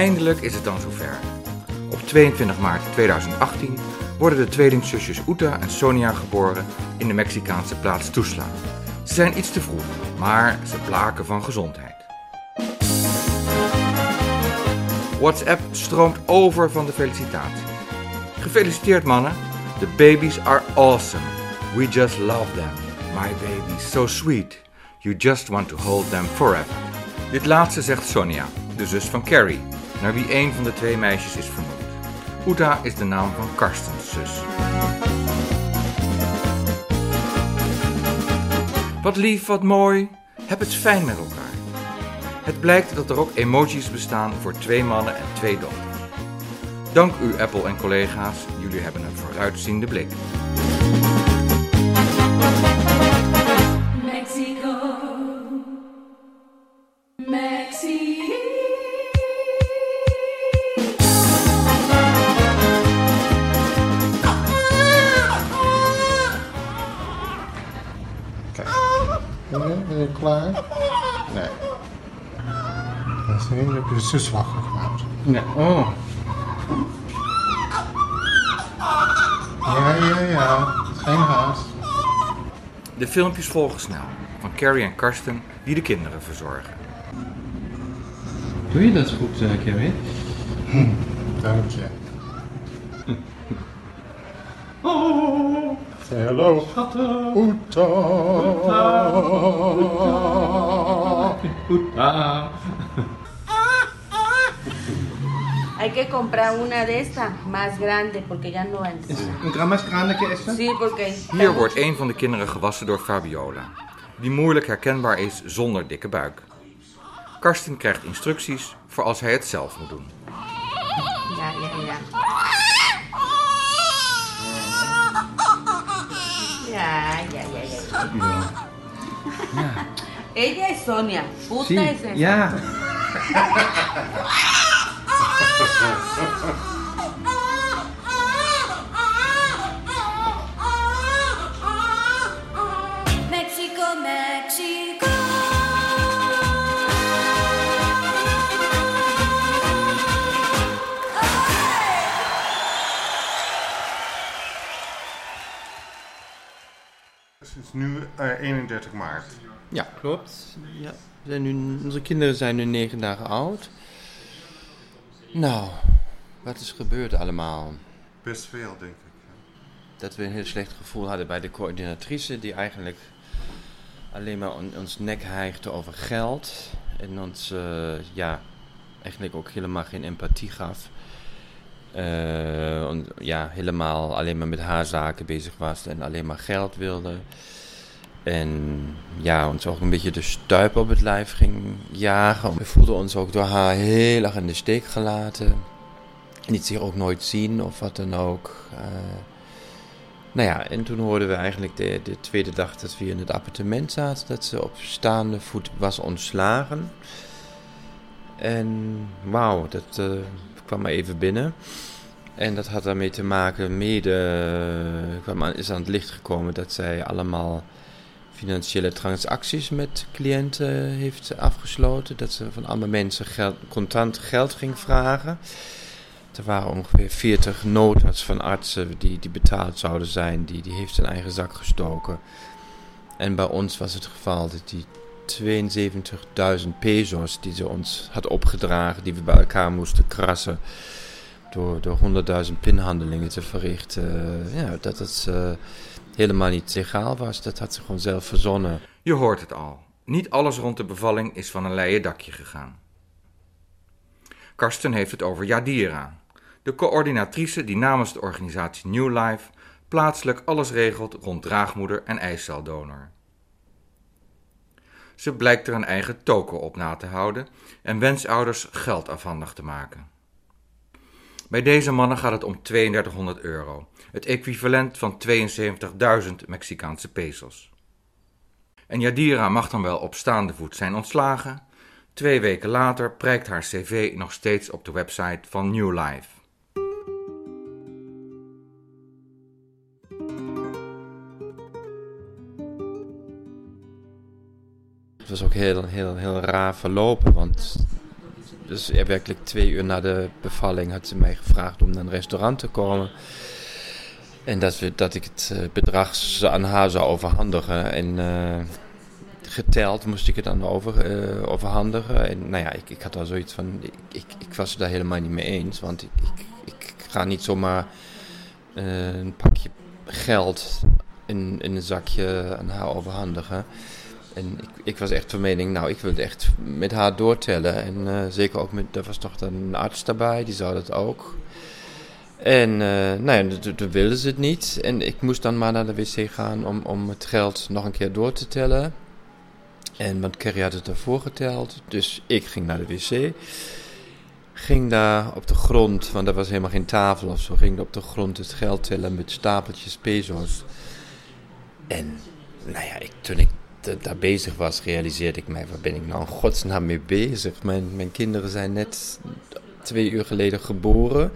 Eindelijk is het dan zover. Op 22 maart 2018 worden de tweelingzusjes Uta en Sonia geboren in de Mexicaanse plaats Tuzla. Ze zijn iets te vroeg, maar ze blaken van gezondheid. WhatsApp stroomt over van de felicitaties. Gefeliciteerd mannen, the babies are awesome. We just love them. My babies, so sweet. You just want to hold them forever. Dit laatste zegt Sonia, de zus van Carrie, naar wie een van de twee meisjes is vernoemd. Uta is de naam van Karstens zus. Wat lief, wat mooi. Heb het fijn met elkaar. Het blijkt dat er ook emojis bestaan voor twee mannen en twee dochters. Dank u Apple en collega's, jullie hebben een vooruitziende blik. De zus wakker gemaakt. Nee, oh. Ja, ja, ja. Geen haast. De filmpjes volgen snel, van Carrie en Karsten die de kinderen verzorgen. Doe je dat goed, uh, Carrie? Dank je. Say hallo. Oeta. Ah. Hay que comprar una de estas más grande porque ya no hay. Een más grande que esta? Sí, porque Hier wordt een van de kinderen gewassen door Fabiola, die moeilijk herkenbaar is zonder dikke buik. Karsten krijgt instructies voor als hij het zelf moet doen. ya, ya, ya. Ya, ya, ya, ya. Ja. Ella es Sonia. Puta es esa. ja. Mexico, Mexico. Het is nu eh, 31 maart. Ja, klopt. Ja. We zijn nu, onze kinderen zijn nu negen dagen oud. Nou, wat is gebeurd allemaal? Best veel, denk ik. Dat we een heel slecht gevoel hadden bij de coördinatrice, die eigenlijk alleen maar on- ons nek hijgde over geld. En ons, eh, ja, eigenlijk ook helemaal geen empathie gaf. Eh, en ja, helemaal alleen maar met haar zaken bezig was en alleen maar geld wilde. En ja, ons ook een beetje de stuip op het lijf ging jagen. We voelden ons ook door haar heel erg in de steek gelaten. Liet zich ook nooit zien of wat dan ook. Eh, nou ja, en toen hoorden we eigenlijk de, de tweede dag dat we in het appartement zaten, dat ze op staande voet was ontslagen. En wauw, dat eh, kwam maar even binnen. En dat had daarmee te maken, mede eh, kwam aan, is aan het licht gekomen dat zij allemaal financiële transacties met cliënten heeft afgesloten. Dat ze van allemaal mensen geld, contant geld ging vragen. Er waren ongeveer 40 notas van artsen die, die betaald zouden zijn. Die, die heeft zijn eigen zak gestoken. En bij ons was het geval dat die 72.000 pesos die ze ons had opgedragen, die we bij elkaar moesten krassen, door, door 100.000 pinhandelingen te verrichten, ja, dat eh, helemaal niet legaal was. Dat had ze gewoon zelf verzonnen. Je hoort het al. Niet alles rond de bevalling is van een leien dakje gegaan. Karsten heeft het over Yadira, de coördinatrice die namens de organisatie New Life plaatselijk alles regelt rond draagmoeder en eiceldonor. Ze blijkt er een eigen token op na te houden en wensouders geld afhandig te maken. Bij deze mannen gaat het om 3200 euro, het equivalent van 72.000 Mexicaanse pesos. En Yadira mag dan wel op staande voet zijn ontslagen. Twee weken later prijkt haar cv nog steeds op de website van New Life. Het was ook heel, heel, heel raar verlopen, want dus werkelijk twee uur na de bevalling had ze mij gevraagd om naar een restaurant te komen. En dat, we, dat ik het uh, bedrag aan haar zou overhandigen. En uh, geteld moest ik het dan over, uh, overhandigen. En nou ja, ik, ik had al zoiets van, ik, ik, was het daar helemaal niet mee eens. Want ik, ik, ga niet zomaar een pakje geld in, in een zakje aan haar overhandigen. En ik, ik was echt van mening, nou, ik wilde echt met haar doortellen. En zeker ook met, er was toch dan een arts daarbij, die zou dat ook. En uh, nou ja, toen wilde ze het niet. En ik moest dan maar naar de wc gaan om, om het geld nog een keer door te tellen. En want Kerry had het ervoor geteld. Dus ik ging naar de wc. Ging daar op de grond, want er was helemaal geen tafel of zo. Ging op de grond het geld tellen met stapeltjes peso's. En nou ja, ik, toen ik daar bezig was, realiseerde ik mij, waar ben ik nou in godsnaam mee bezig? Mijn, mijn kinderen zijn net twee uur geleden geboren.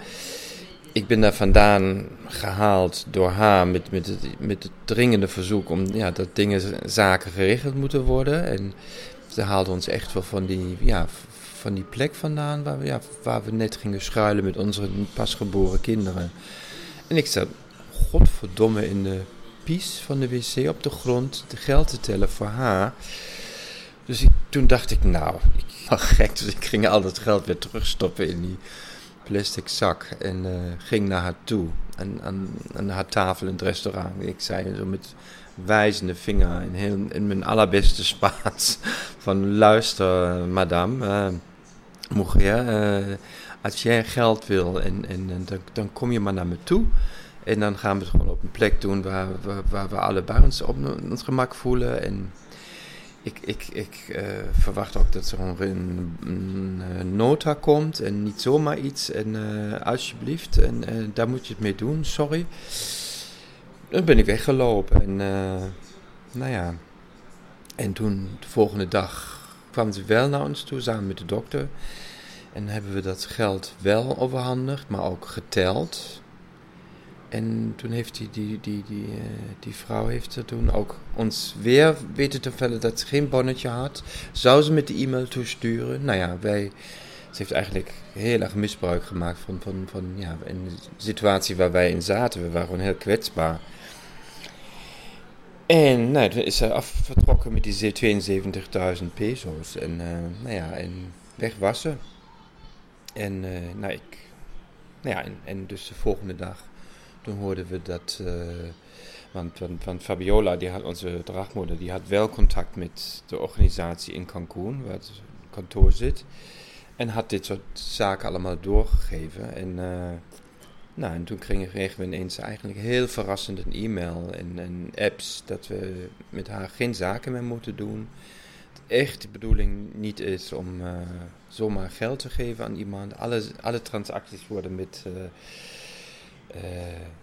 Ik ben daar vandaan gehaald door haar met, met, het, met het dringende verzoek om ja, dat dingen, zaken geregeld moeten worden. En ze haalden ons echt wel van die, ja, van die plek vandaan waar we, ja, waar we net gingen schuilen met onze pasgeboren kinderen. En ik zat, godverdomme, in de pies van de wc op de grond de geld te tellen voor haar. Dus toen dacht ik, nou, ik was gek. Dus ik ging al dat geld weer terugstoppen in die plastic zak. En uh, ging naar haar toe. En aan, haar tafel in het restaurant. Ik zei zo met wijzende vinger in, heel, in mijn allerbeste Spaans. Van luister, madame. Uh, mujer, uh, als jij geld wil en, en, dan, dan kom je maar naar me toe. En dan gaan we het gewoon op een plek doen waar, waar, we allebei ons op ons gemak voelen. En ik, ik, ik uh, verwacht ook dat er een, een, nota komt en niet zomaar iets. En uh, alsjeblieft, en uh, daar moet je het mee doen, sorry. Dan ben ik weggelopen en nou ja. En toen, de volgende dag, kwam ze wel naar ons toe samen met de dokter. En hebben we dat geld wel overhandigd, maar ook geteld. En toen heeft die, die, die, die, uh, die vrouw heeft toen ook ons weer weten te vertellen dat ze geen bonnetje had. Zou ze met de e-mail toesturen? Nou ja, wij, ze heeft eigenlijk heel erg misbruik gemaakt van, van, van ja, een situatie waar wij in zaten. We waren gewoon heel kwetsbaar. En nou, toen is ze afgetrokken met die 72.000 peso's. En uh, nou ja, en weg was ze. En uh, nou, ik, nou ja, en dus de volgende dag toen hoorden we dat, uh, want, want, Fabiola, die had, onze draagmoeder, die had wel contact met de organisatie in Cancun, waar het kantoor zit. En had dit soort zaken allemaal doorgegeven. En, uh, nou, en toen kregen, we ineens eigenlijk heel verrassend een e-mail en, apps dat we met haar geen zaken meer moeten doen. Het echt de bedoeling niet is om uh, zomaar geld te geven aan iemand. Alle, alle transacties worden met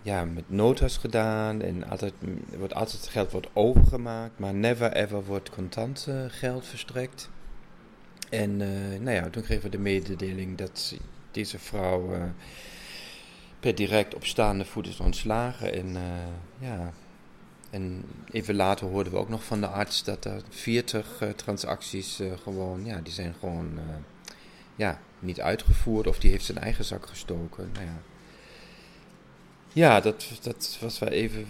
ja, met notas gedaan en altijd, wordt altijd geld wordt overgemaakt, maar never ever wordt contant geld verstrekt. En uh, nou ja, toen kregen we de mededeling dat deze vrouw per direct op staande voet is ontslagen. En ja, en even later hoorden we ook nog van de arts dat er 40 transacties gewoon, ja, die zijn gewoon ja, niet uitgevoerd of die heeft zijn eigen zak gestoken. Nou ja. Ja, dat, dat was wel even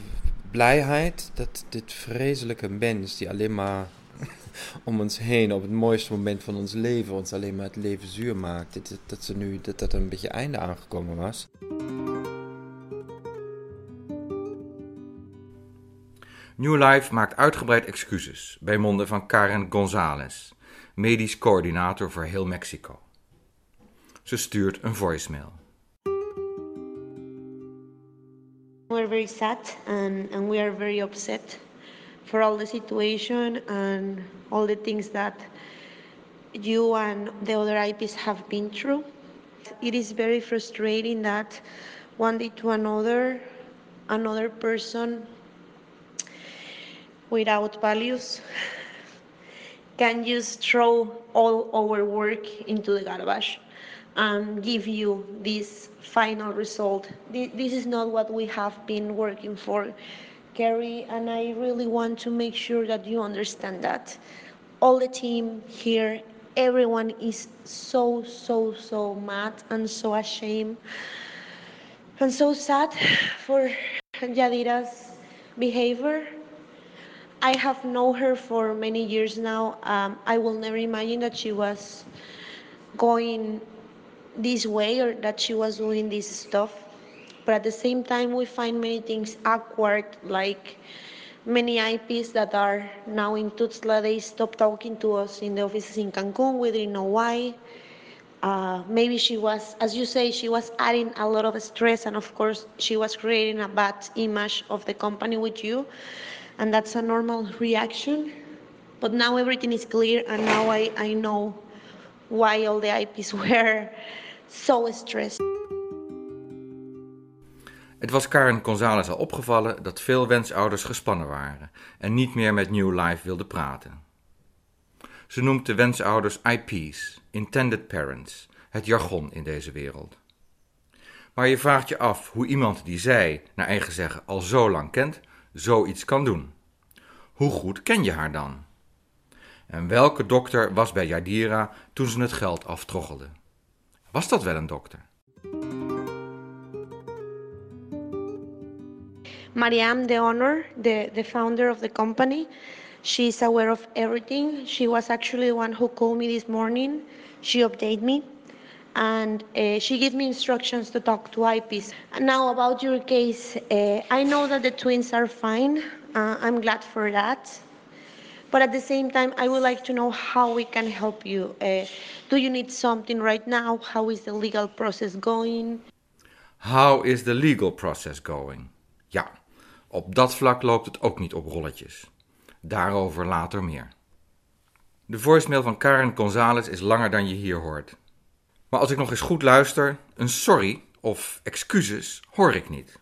blijheid dat dit vreselijke mens die alleen maar om ons heen op het mooiste moment van ons leven ons alleen maar het leven zuur maakt, dat, dat, ze nu, dat dat een beetje einde aangekomen was. New Life maakt uitgebreid excuses bij monden van Karen Gonzalez, medisch coördinator voor heel Mexico. Ze stuurt een voicemail. We're very sad and, and we are very upset for all the situation and all the things that you and the other IPs have been through. It is very frustrating that one day to another, another person without values can just throw all our work into the garbage and give you this final result. This is not what we have been working for, Carrie, and I really want to make sure that you understand that. All the team here everyone is so, so, so mad and so ashamed and so sad for Yadira's behavior. I have known her for many years now. Um, I will never imagine that she was going this way or that she was doing this stuff. But at the same time, we find many things awkward, like many IPs that are now in Tuxtla, they stopped talking to us in the offices in Cancun. We didn't know why. Uh, maybe she was, as you say, she was adding a lot of stress, and of course, she was creating a bad image of the company with you, and that's a normal reaction. But now everything is clear, and now I, I know why all the IPs were so stressed. Het was Karen Gonzalez al opgevallen dat veel wensouders gespannen waren en niet meer met New Life wilden praten. Ze noemt de wensouders IP's, Intended Parents, het jargon in deze wereld. Maar je vraagt je af hoe iemand die zij, naar eigen zeggen, al zo lang kent, zoiets kan doen. Hoe goed ken je haar dan? En welke dokter was bij Yadira toen ze het geld aftroggelde? Was dat wel een dokter? Mariam De Honor, the, the founder of the company, she's aware of everything. She was actually the one who called me this morning. She updated me and uh, she gave me instructions to talk to IPs. Now about your case, uh, I know that the twins are fine. Uh, I'm glad for that. But at the same time, I would like to know how we can help you. Uh, do you need something right now? How is the legal process going? How is the legal process going? Ja, op dat vlak loopt het ook niet op rolletjes. Daarover later meer. De voicemail van Karen Gonzalez is langer dan je hier hoort. Maar als ik nog eens goed luister, een sorry of excuses hoor ik niet.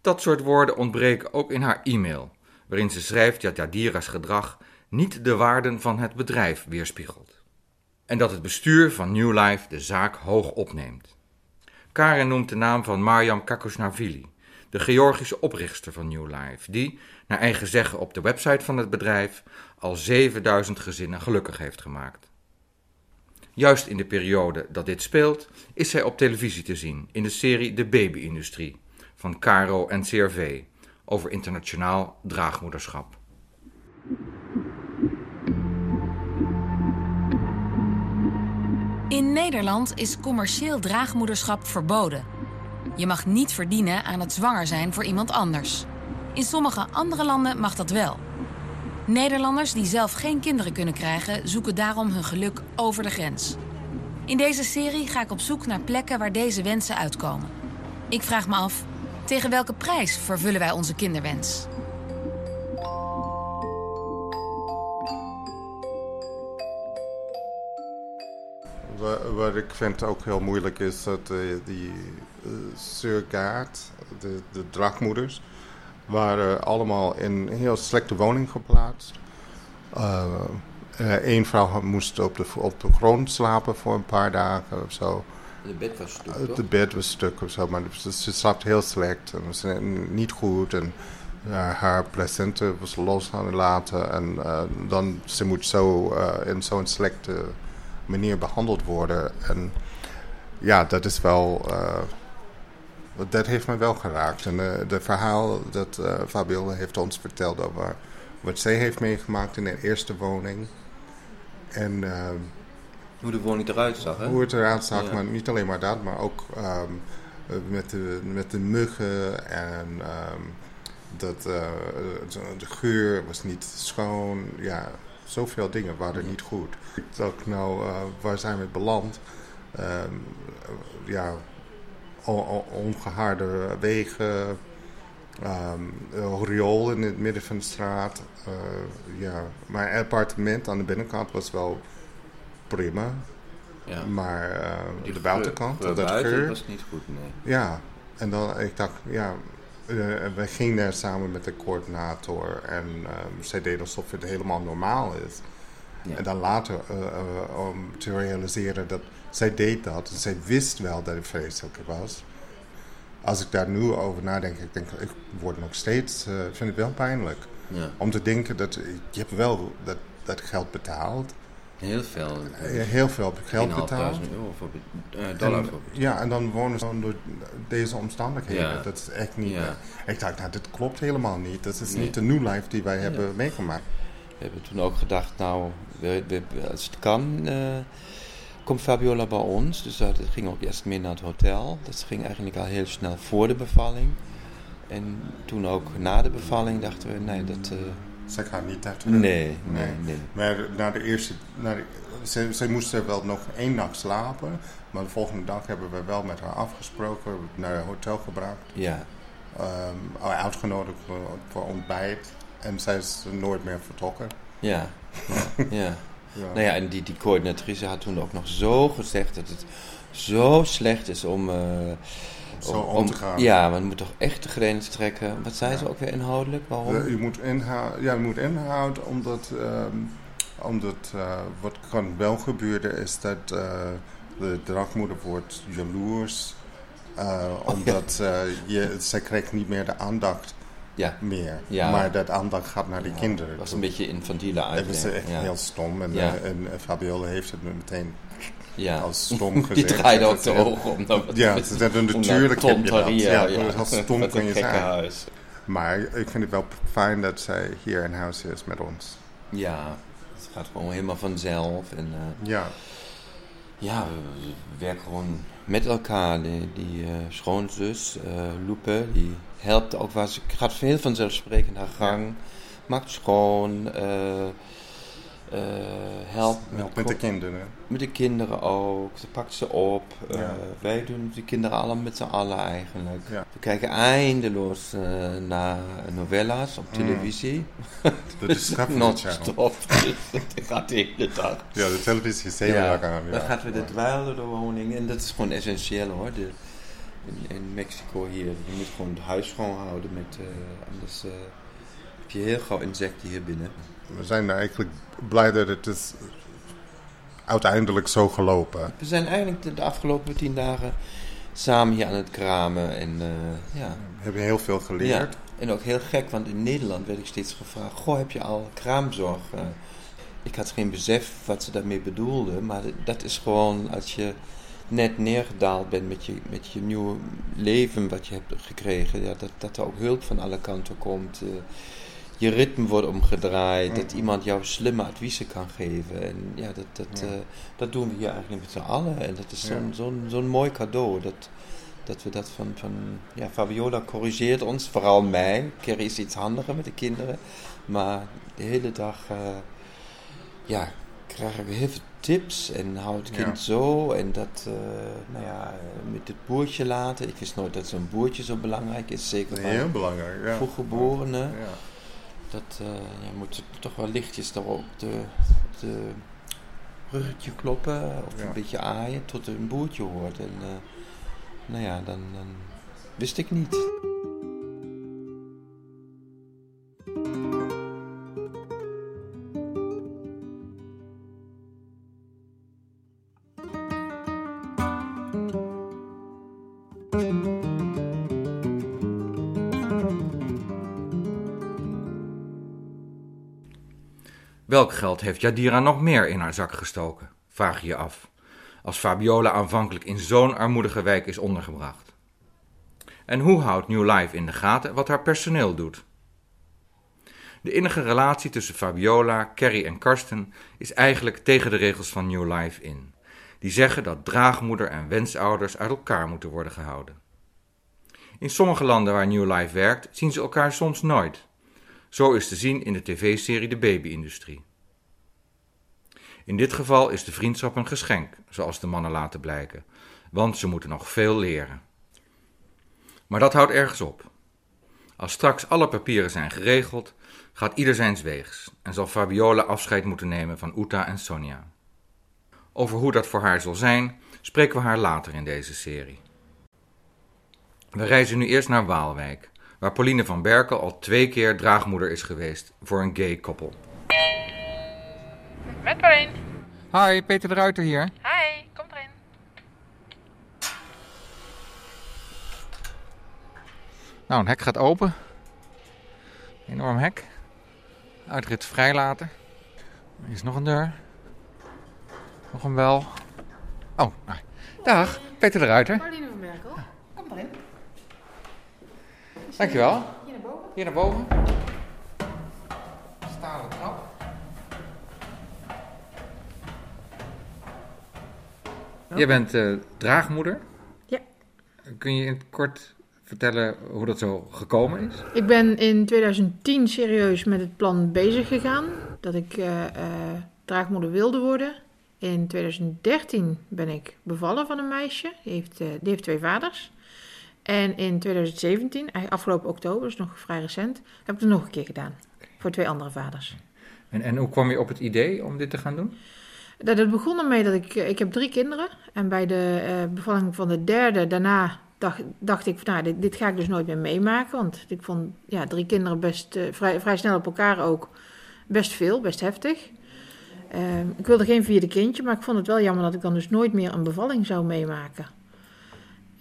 Dat soort woorden ontbreken ook in haar e-mail, waarin ze schrijft dat Yadira's gedrag niet de waarden van het bedrijf weerspiegelt. En dat het bestuur van New Life de zaak hoog opneemt. Karen noemt de naam van Mariam Kakosnavili, de Georgische oprichter van New Life, die, naar eigen zeggen op de website van het bedrijf, al 7000 gezinnen gelukkig heeft gemaakt. Juist in de periode dat dit speelt, is zij op televisie te zien in de serie De Baby-industrie van Caro en CRV over internationaal draagmoederschap. In Nederland is commercieel draagmoederschap verboden. Je mag niet verdienen aan het zwanger zijn voor iemand anders. In sommige andere landen mag dat wel. Nederlanders die zelf geen kinderen kunnen krijgen, zoeken daarom hun geluk over de grens. In deze serie ga ik op zoek naar plekken waar deze wensen uitkomen. Ik vraag me af, tegen welke prijs vervullen wij onze kinderwens? Wa- Wat ik vind ook heel moeilijk is dat eh, die eh, surrogaat, de, de waren allemaal in een heel slechte woning geplaatst. Eén vrouw had- moest op de, op de grond slapen voor een paar dagen of zo. De bed was stuk, Het de bed was stuk of zo, maar ze, ze slaapt heel slecht en was niet goed. En haar placenta was los aan laten. En eh, dan ze moet zo eh, in zo'n slechte manier behandeld worden. En ja, dat is wel. eh, dat heeft me wel geraakt. En de verhaal dat eh Fabiola heeft ons verteld over wat zij heeft meegemaakt in haar eerste woning. En Hoe de woning eruit zag, hè? hoe het eruit zag, Ja. maar niet alleen maar dat, maar ook ehm, eh, met, de, met de muggen en ehm, dat, eh, de geur was niet schoon. Ja, zoveel dingen waren niet goed. Dacht, nou, eh, waar zijn we beland? Ehm, ja, on- on- ongehaarde wegen, een riool in het midden van de straat. Ja, mijn appartement aan de binnenkant was wel prima. Ja. Maar Die de buitenkant, geur- dat buiten geur. was niet goed, nee. Ja, en dan ik dacht, ja, eh, we gingen daar samen met de coördinator en ehm, zij deed alsof het helemaal normaal is. Ja. En dan later om te realiseren dat zij deed dat en zij wist wel dat het vreselijk was. Als ik daar nu over nadenk, ik denk, ik word nog steeds, vind het wel pijnlijk. Ja. Om te denken dat je hebt wel dat, dat geld betaald. Heel veel. eh, heel veel geld betaald. 1.500 euro voor eh, dollar En, voor ja, en dan wonen ze onder deze omstandigheden. Ja. Dat is echt niet... Ja. Ik dacht, nou, dit klopt helemaal niet. Dat is Nee. niet de new life die wij hebben meegemaakt. We hebben toen ook gedacht, nou, we, we- als het kan, eh, komt Fabiola bij ons. Dus dat ging ook eerst mee naar het hotel. Dat ging eigenlijk al heel snel voor de bevalling. En toen ook na de bevalling dachten we, nee, dat... Zij gaat niet daar terug. nee, nee, nee. Maar na de eerste... Na de, ze, ze moesten wel nog één nacht slapen. Maar de volgende dag hebben we wel met haar afgesproken. Naar het hotel gebracht. Ja, ehm, uitgenodigd voor, ontbijt. En zij is nooit meer vertrokken. ja, ja. ja. Ja. Nou ja, en die, die coördinatrice had toen ook nog zo gezegd dat het zo slecht is om... eh, Zo om te gaan. Ja, maar je moet toch echt de grens trekken. Wat zei ze ook weer inhoudelijk? Waarom? Eh, u moet inhouden, ja, u moet inhouden omdat, ehm, omdat eh, wat kan wel gebeuren is dat eh, de draagmoeder wordt jaloers. eh, omdat eh, je, zij krijgt niet meer de aandacht ja, meer. Ja. Maar dat aandacht gaat naar die kinderen. dat was een beetje infantiele Dat is echt ja. heel stom. En, Ja. en Fabiola heeft het me meteen ja. als stom Die draaide ook de ogen om. dan wat Ja, ze zetten natuurlijk heb je dat. Ja, ja. hoe stom een je zijn. huis. Maar ik vind het wel fijn dat zij hier in huis is met ons. Ja, het gaat gewoon helemaal vanzelf. En eh, Ja, ja, we, we werken gewoon met elkaar. Die, die eh, schoonzus, Loepe, die helpt ook waar ze gaat heel vanzelfsprekend haar gang. Maakt schoon, eh helpt met, de kinderen. Met de kinderen ook. Ze pakt ze op. Eh, wij doen de kinderen allemaal met z'n allen eigenlijk. Ja. We kijken eindeloos eh, naar novella's op televisie. De Discovery Channel. Non-stop. dat gaat de hele dag. Ja, de televisie is heel Ja, erg aan. dan Ja. gaat weer de dweilen door de woning. En dat is gewoon essentieel hoor. De, in, in Mexico hier, je moet gewoon het huis schoonhouden. Met, anders heb je heel gauw insecten hier binnen. We zijn eigenlijk blij dat het is uiteindelijk zo gelopen. We zijn eigenlijk de, de afgelopen tien dagen samen hier aan het kramen. En eh, ja, We hebben heel veel Ja, geleerd. en ook heel gek, want in Nederland werd ik steeds gevraagd: Goh, heb je al kraamzorg? Eh, ik had geen besef wat ze daarmee bedoelden, maar dat is gewoon als je net neergedaald bent met je, met je nieuwe leven wat je hebt gekregen, ja, dat, dat er ook hulp van alle kanten komt. eh, je ritme wordt omgedraaid, dat iemand jou slimme adviezen kan geven. En ja, dat, dat, Ja. eh, dat doen we hier eigenlijk met z'n allen. En dat is Ja. zo'n zo'n zo'n mooi cadeau. Dat, dat we dat van, van ja, Fabiola corrigeert ons, vooral mij. Kerry is iets handiger met de kinderen. Maar de hele dag eh, ja, krijgen we heel veel tips en hou het kind Ja. zo. En dat, eh, nou ja, met het boertje laten. Ik wist nooit dat zo'n boertje zo belangrijk is. Zeker Heel voor belangrijk. Ja. vroeggeborenen. Ja. Dat eh ja, moet toch wel lichtjes daar op de, op de ruggetje kloppen. Of Ja. een beetje aaien tot er een boertje hoort. En eh, nou ja, dan, dan wist ik niet. Welk geld heeft Jadira nog meer in haar zak gestoken? Vraag je je af. Als Fabiola aanvankelijk in zo'n armoedige wijk is ondergebracht. En hoe houdt New Life in de gaten wat haar personeel doet? De innige relatie tussen Fabiola, Carrie en Karsten is eigenlijk tegen de regels van New Life in. Die zeggen dat draagmoeder en wensouders uit elkaar moeten worden gehouden. In sommige landen waar New Life werkt, zien ze elkaar soms nooit. Zo is te zien in de tv-serie De Baby-industrie. In dit geval is de vriendschap een geschenk, zoals de mannen laten blijken, want ze moeten nog veel leren. Maar dat houdt ergens op. Als straks alle papieren zijn geregeld, gaat ieder zijns weegs en zal Fabiola afscheid moeten nemen van Uta en Sonja. Over hoe dat voor haar zal zijn, spreken we haar later in deze serie. We reizen nu eerst naar Waalwijk, waar Pauline van Berkel al twee keer draagmoeder is geweest voor een gay koppel. Met Paulien. Hi, Peter de Ruiter hier. Hi, kom erin. Nou, een hek gaat open. Enorm hek. Uitrit vrijlaten. Hier is nog een deur. Nog een wel. Oh, nou. dag. Peter de Ruiter. Pauline van Berkel, kom maar in. Dankjewel. Hier naar boven. Hier naar boven. Stalen trap. Jij bent eh, draagmoeder. Ja. Kun je in het kort vertellen hoe dat zo gekomen is? Ik ben in 2010 serieus met het plan bezig gegaan. Dat ik eh, eh, draagmoeder wilde worden. In 2013 ben ik bevallen van een meisje. Die heeft, eh, die heeft twee vaders. En in 2017, eigenlijk afgelopen oktober, dus nog vrij recent, heb ik het nog een keer gedaan. Voor twee andere vaders. En, en hoe kwam je op het idee om dit te gaan doen? Dat begon ermee dat ik, eh, ik heb drie kinderen. En bij de eh, bevalling van de derde, daarna dacht, dacht ik, van, nou, dit, dit ga ik dus nooit meer meemaken. Want ik vond ja, drie kinderen best eh, vrij, vrij snel op elkaar ook best veel, best heftig. Ehm, ik wilde geen vierde kindje, maar ik vond het wel jammer dat ik dan dus nooit meer een bevalling zou meemaken.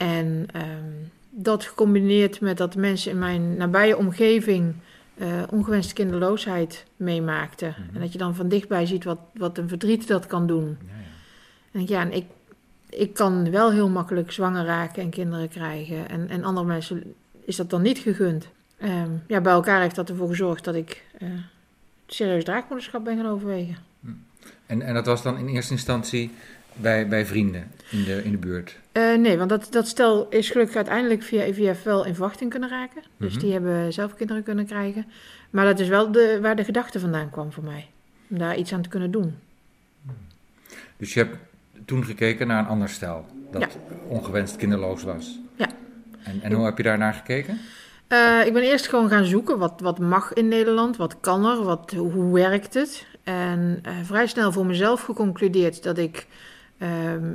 En ehm, dat gecombineerd met dat mensen in mijn nabije omgeving eh, ongewenste kinderloosheid meemaakten. En dat je dan van dichtbij ziet wat, wat een verdriet dat kan doen. En ik, ja, en ik, ik kan wel heel makkelijk zwanger raken en kinderen krijgen. En, en andere mensen is dat dan niet gegund. Ehm, ja, bij elkaar heeft dat ervoor gezorgd dat ik eh, serieus draagmoederschap ben gaan overwegen. En, en dat was dan in eerste instantie bij, bij vrienden in de, in de buurt? Eh, nee, want dat, dat stel is gelukkig uiteindelijk via IVF wel in verwachting kunnen raken. Dus Mhm. die hebben zelf kinderen kunnen krijgen. Maar dat is wel de, waar de gedachte vandaan kwam voor mij. Om daar iets aan te kunnen doen. Dus je hebt toen gekeken naar een ander stel dat ongewenst kinderloos was? Ja. En, en hoe heb je daar naar gekeken? Eh, ik ben eerst gewoon gaan zoeken. Wat, wat mag in Nederland? Wat kan er? Wat, hoe werkt het? En eh, vrij snel voor mezelf geconcludeerd dat ik ehm,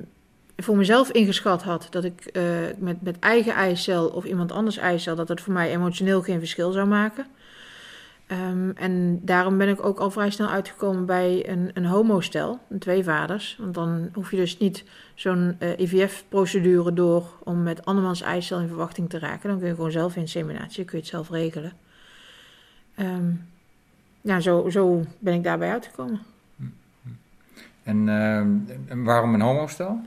voor mezelf ingeschat had dat ik eh, met, met eigen eicel of iemand anders eicel, dat het voor mij emotioneel geen verschil zou maken. Ehm, en daarom ben ik ook al vrij snel uitgekomen bij een, een homostel, twee vaders. Want dan hoef je dus niet zo'n eh, IVF-procedure door om met andermans eicel in verwachting te raken. Dan kun je gewoon zelf inseminatie, kun je het zelf regelen. Ehm, ja, zo, zo ben ik daarbij uitgekomen. En, ehm, en waarom een homostel?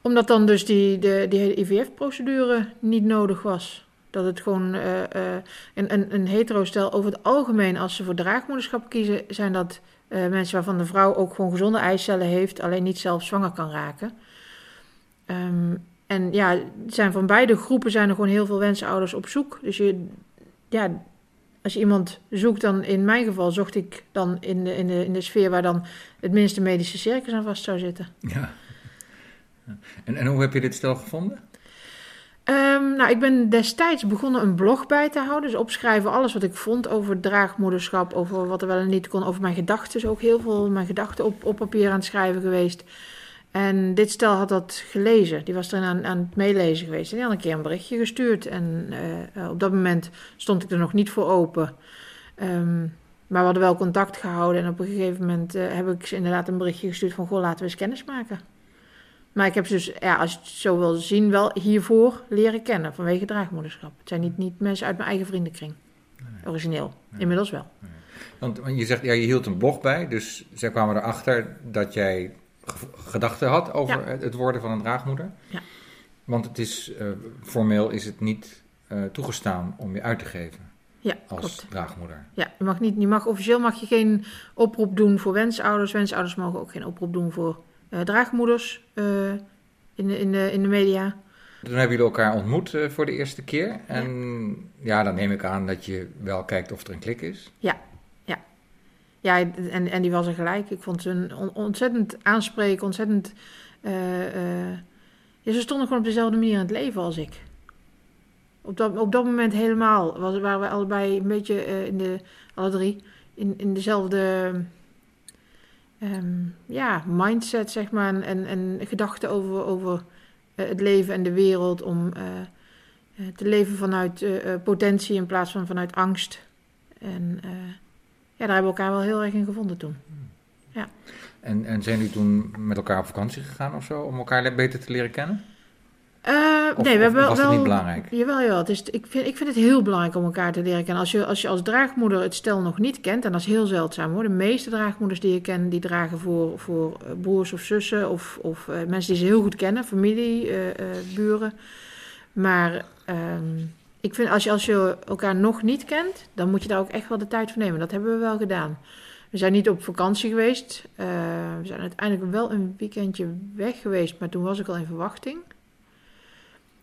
Omdat dan dus die, de, die hele IVF-procedure niet nodig was. Dat het gewoon eh, eh, een, een, een hetero-stel over het algemeen, als ze voor draagmoederschap kiezen, zijn dat eh, mensen waarvan de vrouw ook gewoon gezonde eicellen heeft, alleen niet zelf zwanger kan raken. Ehm, en ja, zijn van beide groepen zijn er gewoon heel veel wensouders op zoek. Dus je, ja, als je iemand zoekt, dan in mijn geval zocht ik dan in de, in de, in de sfeer waar dan het minste medische circus aan vast zou zitten. Ja. En, en hoe heb je dit stel gevonden? Ehm, nou, ik ben destijds begonnen een blog bij te houden. Dus opschrijven alles wat ik vond over draagmoederschap, over wat er wel en niet kon, over mijn gedachten. Dus ook heel veel mijn gedachten op, op papier aan het schrijven geweest. En dit stel had dat gelezen. Die was er aan, aan het meelezen geweest. En die had een keer een berichtje gestuurd. En eh, op dat moment stond ik er nog niet voor open. Ehm, maar we hadden wel contact gehouden. En op een gegeven moment eh, heb ik ze inderdaad een berichtje gestuurd van... Goh, laten we eens kennis maken. Maar ik heb ze dus, ja, als je het zo wil zien, wel hiervoor leren kennen vanwege draagmoederschap. Het zijn niet, niet mensen uit mijn eigen vriendenkring. Origineel. Inmiddels wel. Want want je zegt, ja, je hield een blog bij, dus zij kwamen erachter dat jij gedachten had over Ja. het, worden van een draagmoeder. Ja. Want het is, eh, formeel is het niet eh, toegestaan om je uit te geven Ja, als klopt. draagmoeder. Ja, je mag niet, je mag, officieel mag je geen oproep doen voor wensouders. Wensouders mogen ook geen oproep doen voor eh, draagmoeders in, de, in, de, in de media. Toen hebben jullie elkaar ontmoet voor de eerste keer. En ja. dan neem ik aan dat je wel kijkt of er een klik is. Ja, en, en die was er gelijk. Ik vond ze een on- ontzettend aanspreken, ontzettend... eh, eh, ja, ze stonden gewoon op dezelfde manier in het leven als ik. Op dat, op dat moment helemaal was, waren we allebei een beetje eh, in de, alle drie, in, in dezelfde ehm, ja, mindset, zeg maar. En, en, en gedachten over, over het leven en de wereld. Om te leven vanuit potentie in plaats van vanuit angst. En ja, daar hebben we elkaar wel heel erg in gevonden toen. En, en zijn jullie toen met elkaar op vakantie gegaan of zo, om elkaar beter te leren kennen? Of- nee, we hebben wel... was het niet wel- belangrijk? Jawel, ja. Het is, ik, vind, ik vind het heel belangrijk om elkaar te leren kennen. Als je, als je als draagmoeder het stel nog niet kent, en dat is heel zeldzaam hoor. De meeste draagmoeders die je kent, die dragen voor, voor eh, broers of zussen of, of eh, mensen die ze heel goed kennen, familie, buren. Maar ehm, ik vind als je, als je elkaar nog niet kent, dan moet je daar ook echt wel de tijd voor nemen. Dat hebben we wel gedaan. We zijn niet op vakantie geweest. Eh, we zijn uiteindelijk wel een weekendje weg geweest, maar toen was ik al in verwachting.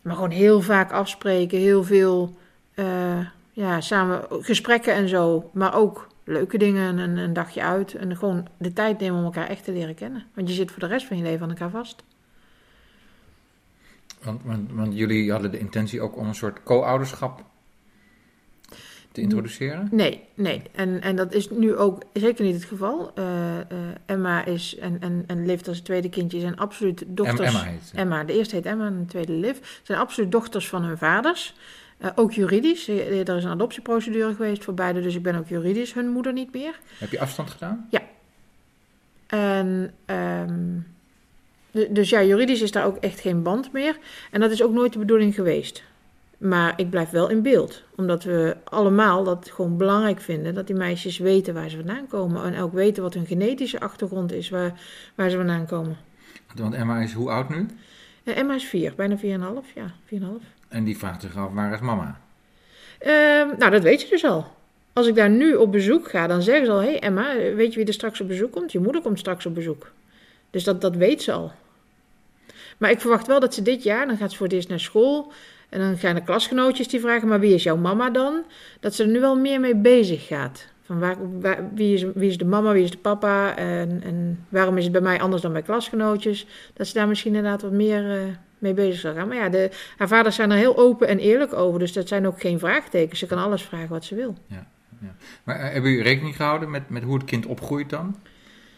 Maar gewoon heel vaak afspreken, heel veel eh, ja, samen gesprekken en zo. Maar ook leuke dingen, een, een dagje uit. En gewoon de tijd nemen om elkaar echt te leren kennen. Want je zit voor de rest van je leven aan elkaar vast. Want, want, want jullie hadden de intentie ook om een soort co-ouderschap te introduceren? Nee, nee. En, en dat is nu ook zeker niet het geval. Eh, eh, Emma is en, en, en is het tweede kindje, zijn absoluut dochters. Emma heet. Emma, de eerste heet Emma en de tweede Liv. Zijn absoluut dochters van hun vaders. Eh, ook juridisch. Er is een adoptieprocedure geweest voor beide, dus ik ben ook juridisch hun moeder niet meer. Heb je afstand gedaan? En, ehm, dus ja, juridisch is daar ook echt geen band meer. En dat is ook nooit de bedoeling geweest. Maar ik blijf wel in beeld. Omdat we allemaal dat gewoon belangrijk vinden. Dat die meisjes weten waar ze vandaan komen. En ook weten wat hun genetische achtergrond is waar, waar ze vandaan komen. Want Emma is hoe oud nu? Eh, Emma is vier, bijna 4,5. Ja, 4,5. En die vraagt zich af, waar is mama? Ehm, nou, dat weet je dus al. Als ik daar nu op bezoek ga, dan zeggen ze al: Hé hey Emma, weet je wie er straks op bezoek komt? Je moeder komt straks op bezoek. Dus dat, dat weet ze al. Maar ik verwacht wel dat ze dit jaar, dan gaat ze voor het eerst naar school. En dan gaan de klasgenootjes die vragen: Maar wie is jouw mama dan? Dat ze er nu wel meer mee bezig gaat. Van waar, wie, is, wie is de mama, wie is de papa? En, en waarom is het bij mij anders dan bij klasgenootjes? Dat ze daar misschien inderdaad wat meer eh, mee bezig zal gaan. Maar ja, de, haar vaders zijn er heel open en eerlijk over. Dus dat zijn ook geen vraagtekens. Ze kan alles vragen wat ze wil. Maar eh, hebben jullie rekening gehouden met, met hoe het kind opgroeit dan?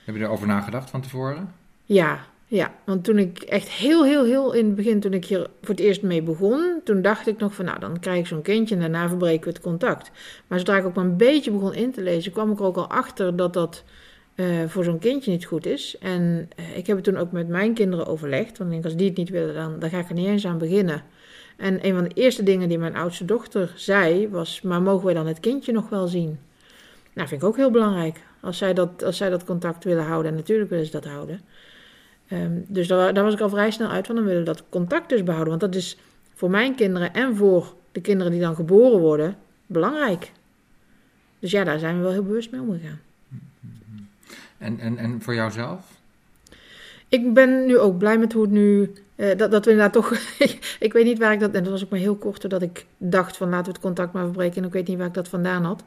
Heb je erover nagedacht van tevoren? Ja, ja. Want toen ik echt heel, heel, heel in het begin, toen ik hier voor het eerst mee begon, toen dacht ik nog van, nou, dan krijg ik zo'n kindje en daarna verbreken we het contact. Maar zodra ik ook maar een beetje begon in te lezen, kwam ik er ook al achter dat dat eh, voor zo'n kindje niet goed is. En eh, ik heb het toen ook met mijn kinderen overlegd. Want ik denk, als die het niet willen, dan, dan ga ik er niet eens aan beginnen. En een van de eerste dingen die mijn oudste dochter zei, was, maar mogen wij dan het kindje nog wel zien? Nou, vind ik ook heel belangrijk. Als zij dat, als zij dat contact willen houden, en natuurlijk willen ze dat houden. Ehm, dus daar, daar was ik al vrij snel uit van, dan willen we dat contact dus behouden. Want dat is voor mijn kinderen en voor de kinderen die dan geboren worden, belangrijk. Dus ja, daar zijn we wel heel bewust mee omgegaan. En, en, en voor jouzelf? Ik ben nu ook blij met hoe het nu. eh, dat, dat we inderdaad toch. ik weet niet waar ik dat. En dat was ook maar heel kort doordat ik dacht van laten we het contact maar verbreken. En ik weet niet waar ik dat vandaan had.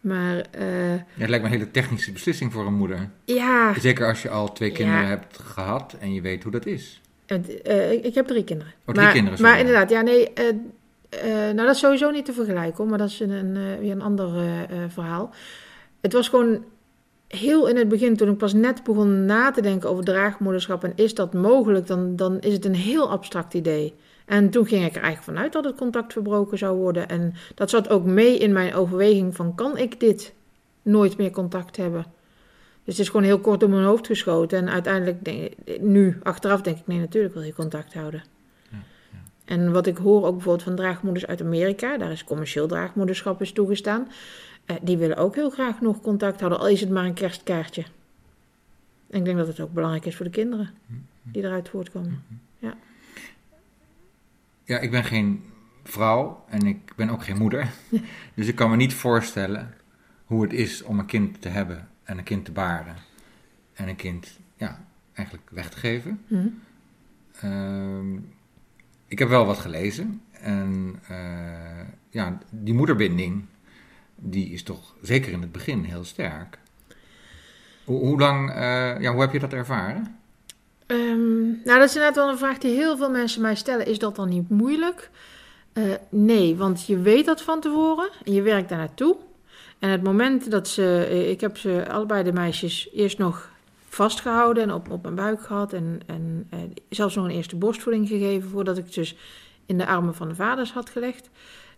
Maar eh, Ja, het lijkt me een hele technische beslissing voor een moeder. ja. Zeker als je al twee kinderen Ja. hebt gehad en je weet hoe dat is. Eh, ik, ik heb drie kinderen. Oh, drie maar, kinderen, Maar inderdaad, ja, nee. eh, nou, dat is sowieso niet te vergelijken hoor. Maar dat is een, weer een ander verhaal. Het was gewoon heel in het begin, toen ik pas net begon na te denken over draagmoederschap en is dat mogelijk, dan, dan is het een heel abstract idee. En toen ging ik er eigenlijk vanuit dat het contact verbroken zou worden. En dat zat ook mee in mijn overweging van kan ik dit nooit meer contact hebben? Dus het is gewoon heel kort door mijn hoofd geschoten. En uiteindelijk, denk, nu achteraf denk ik, nee, natuurlijk wil je contact houden. En wat ik hoor ook bijvoorbeeld van draagmoeders uit Amerika, daar is commercieel draagmoederschap is toegestaan. eh, die willen ook heel graag nog contact houden, al is het maar een kerstkaartje. En ik denk dat het ook belangrijk is voor de kinderen die eruit voortkomen. Ja, ik ben geen vrouw en ik ben ook geen moeder. dus ik kan me niet voorstellen hoe het is om een kind te hebben en een kind te baren. En een kind, ja, eigenlijk weg te geven. Hm. Ehm, ik heb wel wat gelezen. En eh, ja, die moederbinding, die is toch zeker in het begin heel sterk. Hoe, hoe lang, eh, ja, hoe heb je dat ervaren? Ehm, nou, dat is inderdaad wel een vraag die heel veel mensen mij stellen. Is dat dan niet moeilijk? Eh, nee, want je weet dat van tevoren en je werkt daar naartoe. En het moment dat ze, eh, ik heb ze allebei de meisjes eerst nog vastgehouden en op, op mijn buik gehad. En, en eh, zelfs nog een eerste borstvoeding gegeven voordat ik het dus in de armen van de vaders had gelegd.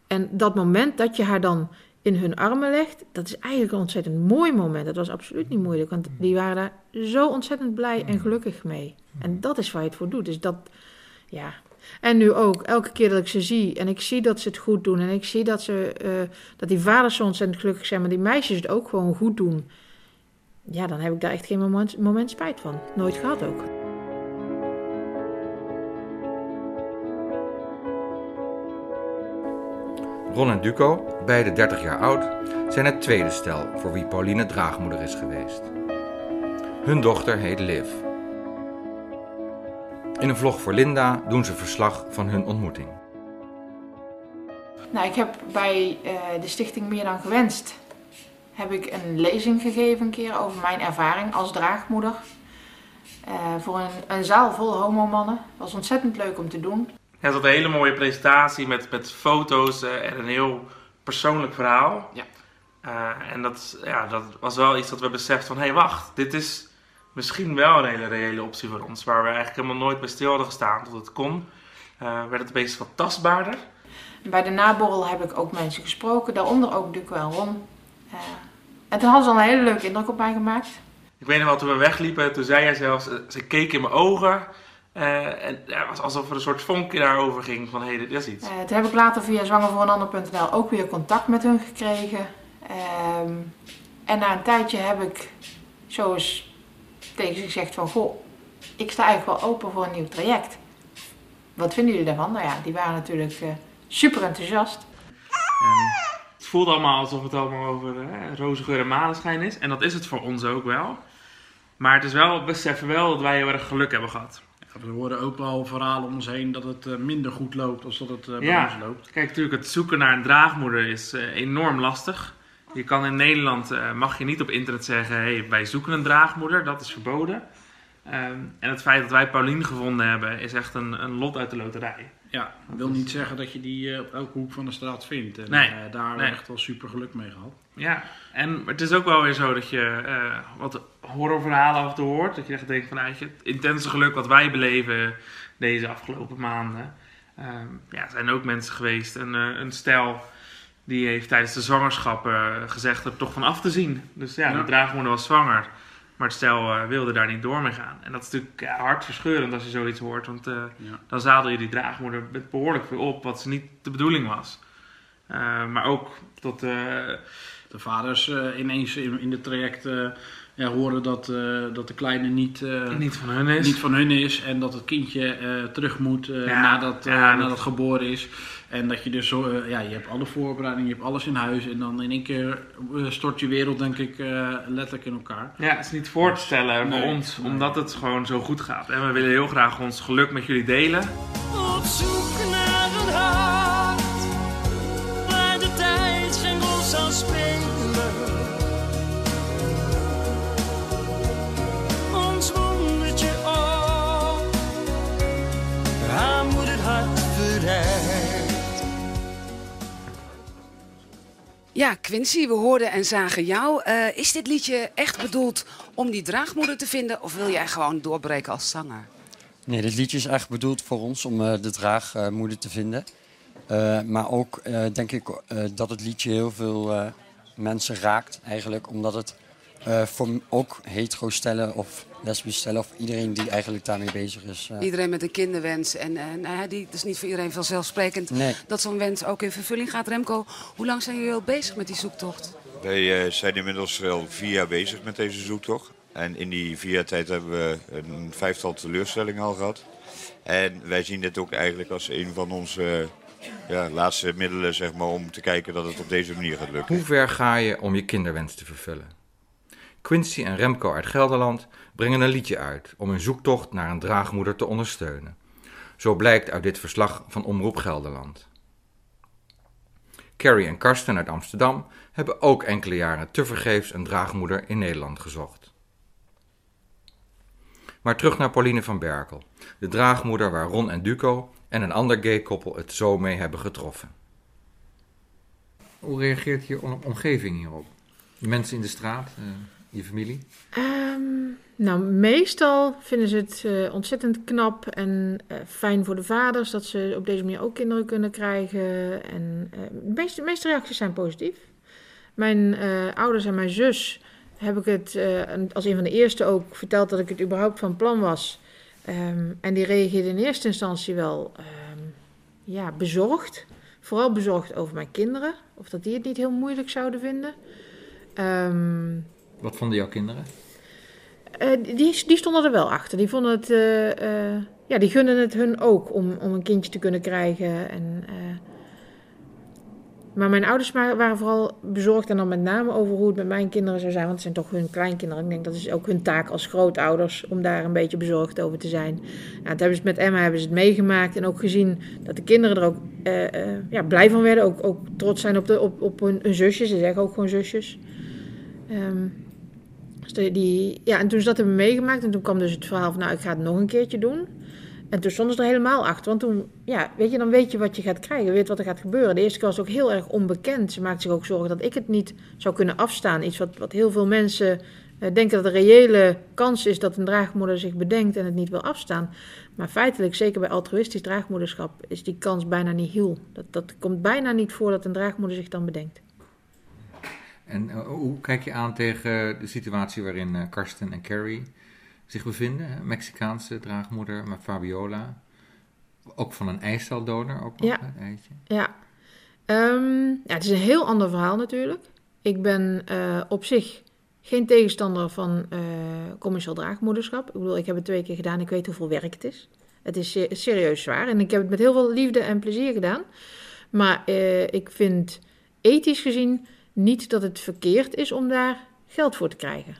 En dat moment dat je haar dan in hun armen legt, dat is eigenlijk een ontzettend mooi moment. Dat was absoluut niet moeilijk, want die waren daar zo ontzettend blij en gelukkig mee. En dat is waar je het voor doet. Dus dat, ja, En nu ook, elke keer dat ik ze zie en ik zie dat ze het goed doen en ik zie dat, ze, eh, dat die vaders zo ontzettend gelukkig zijn, maar die meisjes het ook gewoon goed doen. Ja, dan heb ik daar echt geen moment, moment spijt van. Nooit gehad ook. Ron en Duco, beide 30 jaar oud, zijn het tweede stel voor wie Pauline draagmoeder is geweest. Hun dochter heet Liv. In een vlog voor Linda doen ze verslag van hun ontmoeting. Nou, ik heb bij eh, de stichting Meer dan Gewenst heb ik een lezing gegeven een keer over mijn ervaring als draagmoeder. Eh, voor een, een zaal vol homomannen. was ontzettend leuk om te doen. Het was een hele mooie presentatie met, met foto's eh, en een heel persoonlijk verhaal. Ja. Eh, en dat, ja, dat was wel iets dat we beseften van, hé hey, wacht, dit is misschien wel een hele reële optie voor ons. Waar we eigenlijk helemaal nooit bij stil hadden gestaan tot het kon. eh, werd het opeens wat tastbaarder. Bij de naborrel heb ik ook mensen gesproken, daaronder ook Duco en Ron. Eh, en toen hadden ze al een hele leuke indruk op mij gemaakt. Ik weet nog wel, toen we wegliepen, toen zei jij zelfs, ze keek in mijn ogen. Eh, en ja, het was alsof er een soort vonkje daarover ging van, hé, hey, dit is iets. Eh, toen heb ik later via zwangervooreenander.nl ook weer contact met hun gekregen. Ehm, en na een tijdje heb ik zo eens tegen ze gezegd van... Goh, ik sta eigenlijk wel open voor een nieuw traject. Wat vinden jullie daarvan? Nou ja, die waren natuurlijk eh, super enthousiast. En het voelt allemaal alsof het allemaal over roze geur en maneschijn is. En dat is het voor ons ook wel. Maar het is wel, we beseffen wel dat wij heel erg geluk hebben gehad. We horen ook wel verhalen om ons heen dat het eh, minder goed loopt als dat het eh, bij Ja. ons loopt. Kijk, natuurlijk, het zoeken naar een draagmoeder is eh, enorm lastig. Je kan in Nederland, mag je niet op internet zeggen, hey, wij zoeken een draagmoeder, dat is verboden. Ehm, en het feit dat wij Paulien gevonden hebben, is echt een, een lot uit de loterij. Ja, dat wil niet zeggen dat je die eh, op elke hoek van de straat vindt. En Nee. eh, daar hebben we Nee. echt wel super geluk mee gehad. Ja, en het is ook wel weer zo dat je eh, wat horrorverhalen af en toe hoort. Dat je echt denkt van, nou, je, het intense geluk wat wij beleven deze afgelopen maanden. Ehm, ja, er zijn ook mensen geweest, een, een stel die heeft tijdens de zwangerschap gezegd er toch van af te zien. Dus ja, Ja. de draagmoeder was zwanger. Maar het stel eh, wilde daar niet door mee gaan. En dat is natuurlijk ja, hartverscheurend als je zoiets hoort. Want eh, Ja. dan zadel je die draagmoeder met behoorlijk veel op, wat ze niet de bedoeling was. Eh, maar ook tot... eh, De vaders eh, ineens in, in het traject eh, ja, horen dat, eh, dat de kleine niet, eh, niet van hun is. niet van hun is. En dat het kindje eh, terug moet eh, Ja, nadat, eh, ja, dat- nadat geboren is. En dat je dus zo, eh, ja, je hebt alle voorbereidingen, je hebt alles in huis. En dan in één keer eh, stort je wereld denk ik eh, letterlijk in elkaar. Ja, het is niet voor te stellen voor Nee, ons, nee. omdat het gewoon zo goed gaat. En we willen heel graag ons geluk met jullie delen. Op zoek naar een hart waar de tijd geen rol zal spelen. Ja, Quincy, we hoorden en zagen jou. Eh, is dit liedje echt bedoeld om die draagmoeder te vinden of wil jij gewoon doorbreken als zanger? Nee, dit liedje is echt bedoeld voor ons om eh, de draagmoeder te vinden. Eh, maar ook denk ik dat het liedje heel veel mensen raakt eigenlijk. Omdat het eh, voor ook hetero stellen of lesbisch stellen of iedereen die eigenlijk daarmee bezig is. eh, Iedereen met een kinderwens. En eh, nou ja, die, het is niet voor iedereen vanzelfsprekend Nee. dat zo'n wens ook in vervulling gaat. Remco, hoe lang zijn jullie al bezig met die zoektocht? Wij eh, zijn inmiddels wel vier jaar bezig met deze zoektocht. En in die vier jaar tijd hebben we een vijftal teleurstellingen al gehad. En wij zien dit ook eigenlijk als een van onze ja, laatste middelen zeg maar, om te kijken dat het op deze manier gaat lukken. Hoe ver ga je om je kinderwens te vervullen? Quincy en Remco uit Gelderland brengen een liedje uit om hun zoektocht naar een draagmoeder te ondersteunen. Zo blijkt uit dit verslag van Omroep Gelderland. Carrie en Karsten uit Amsterdam hebben ook enkele jaren tevergeefs een draagmoeder in Nederland gezocht. Maar terug naar Pauline van Berkel, de draagmoeder waar Ron en Duco en een ander gay koppel het zo mee hebben getroffen. Hoe reageert je om- omgeving hierop? De mensen in de straat, eh, je familie? Ehm, nou, meestal vinden ze het eh, ontzettend knap en eh, fijn voor de vaders dat ze op deze manier ook kinderen kunnen krijgen. En eh, de, meeste, reacties zijn positief. Mijn ouders en mijn zus heb ik het als een van de eerste ook verteld dat ik het überhaupt van plan was. Ehm, en die reageerde in eerste instantie wel ehm, ja, bezorgd. Vooral bezorgd over mijn kinderen. Of dat die het niet heel moeilijk zouden vinden. Wat vonden jouw kinderen? eh, die, die stonden er wel achter. Die vonden het, eh, ja, die gunnen het hun ook om, om een kindje te kunnen krijgen. En, maar mijn ouders waren vooral bezorgd en dan met name over hoe het met mijn kinderen zou zijn. Want het zijn toch hun kleinkinderen. Ik denk dat is ook hun taak als grootouders om daar een beetje bezorgd over te zijn. Nou, dat hebben ze met Emma hebben ze het meegemaakt en ook gezien dat de kinderen er ook ja, blij van werden. Ook, ook trots zijn op, de, op, op hun, hun zusjes. Ze zeggen ook gewoon zusjes. Ehm, die, ja, en toen ze dat hebben meegemaakt en toen kwam dus het verhaal van nou ik ga het nog een keertje doen. En toen stonden ze er helemaal achter. Want toen, ja, weet je, dan weet je wat je gaat krijgen. Weet wat er gaat gebeuren. De eerste keer was ook heel erg onbekend. Ze maakte zich ook zorgen dat ik het niet zou kunnen afstaan. Iets wat, wat heel veel mensen eh, denken dat een reële kans is dat een draagmoeder zich bedenkt en het niet wil afstaan. Maar feitelijk, zeker bij altruïstisch draagmoederschap, is die kans bijna niet heel. Dat, dat komt bijna niet voor dat een draagmoeder zich dan bedenkt. En eh, hoe kijk je aan tegen de situatie waarin eh, Karsten en Carrie zich bevinden? Mexicaanse draagmoeder met Fabiola. Ook van een eiceldonor ook nog, Ja. eitje. Ja. Ehm, ja, het is een heel ander verhaal natuurlijk. Ik ben eh, op zich geen tegenstander van commercieel draagmoederschap. Ik bedoel, ik heb het twee keer gedaan. Ik weet hoeveel werk het is. Het is se- serieus zwaar. En ik heb het met heel veel liefde en plezier gedaan. Maar ik vind ethisch gezien niet dat het verkeerd is om daar geld voor te krijgen.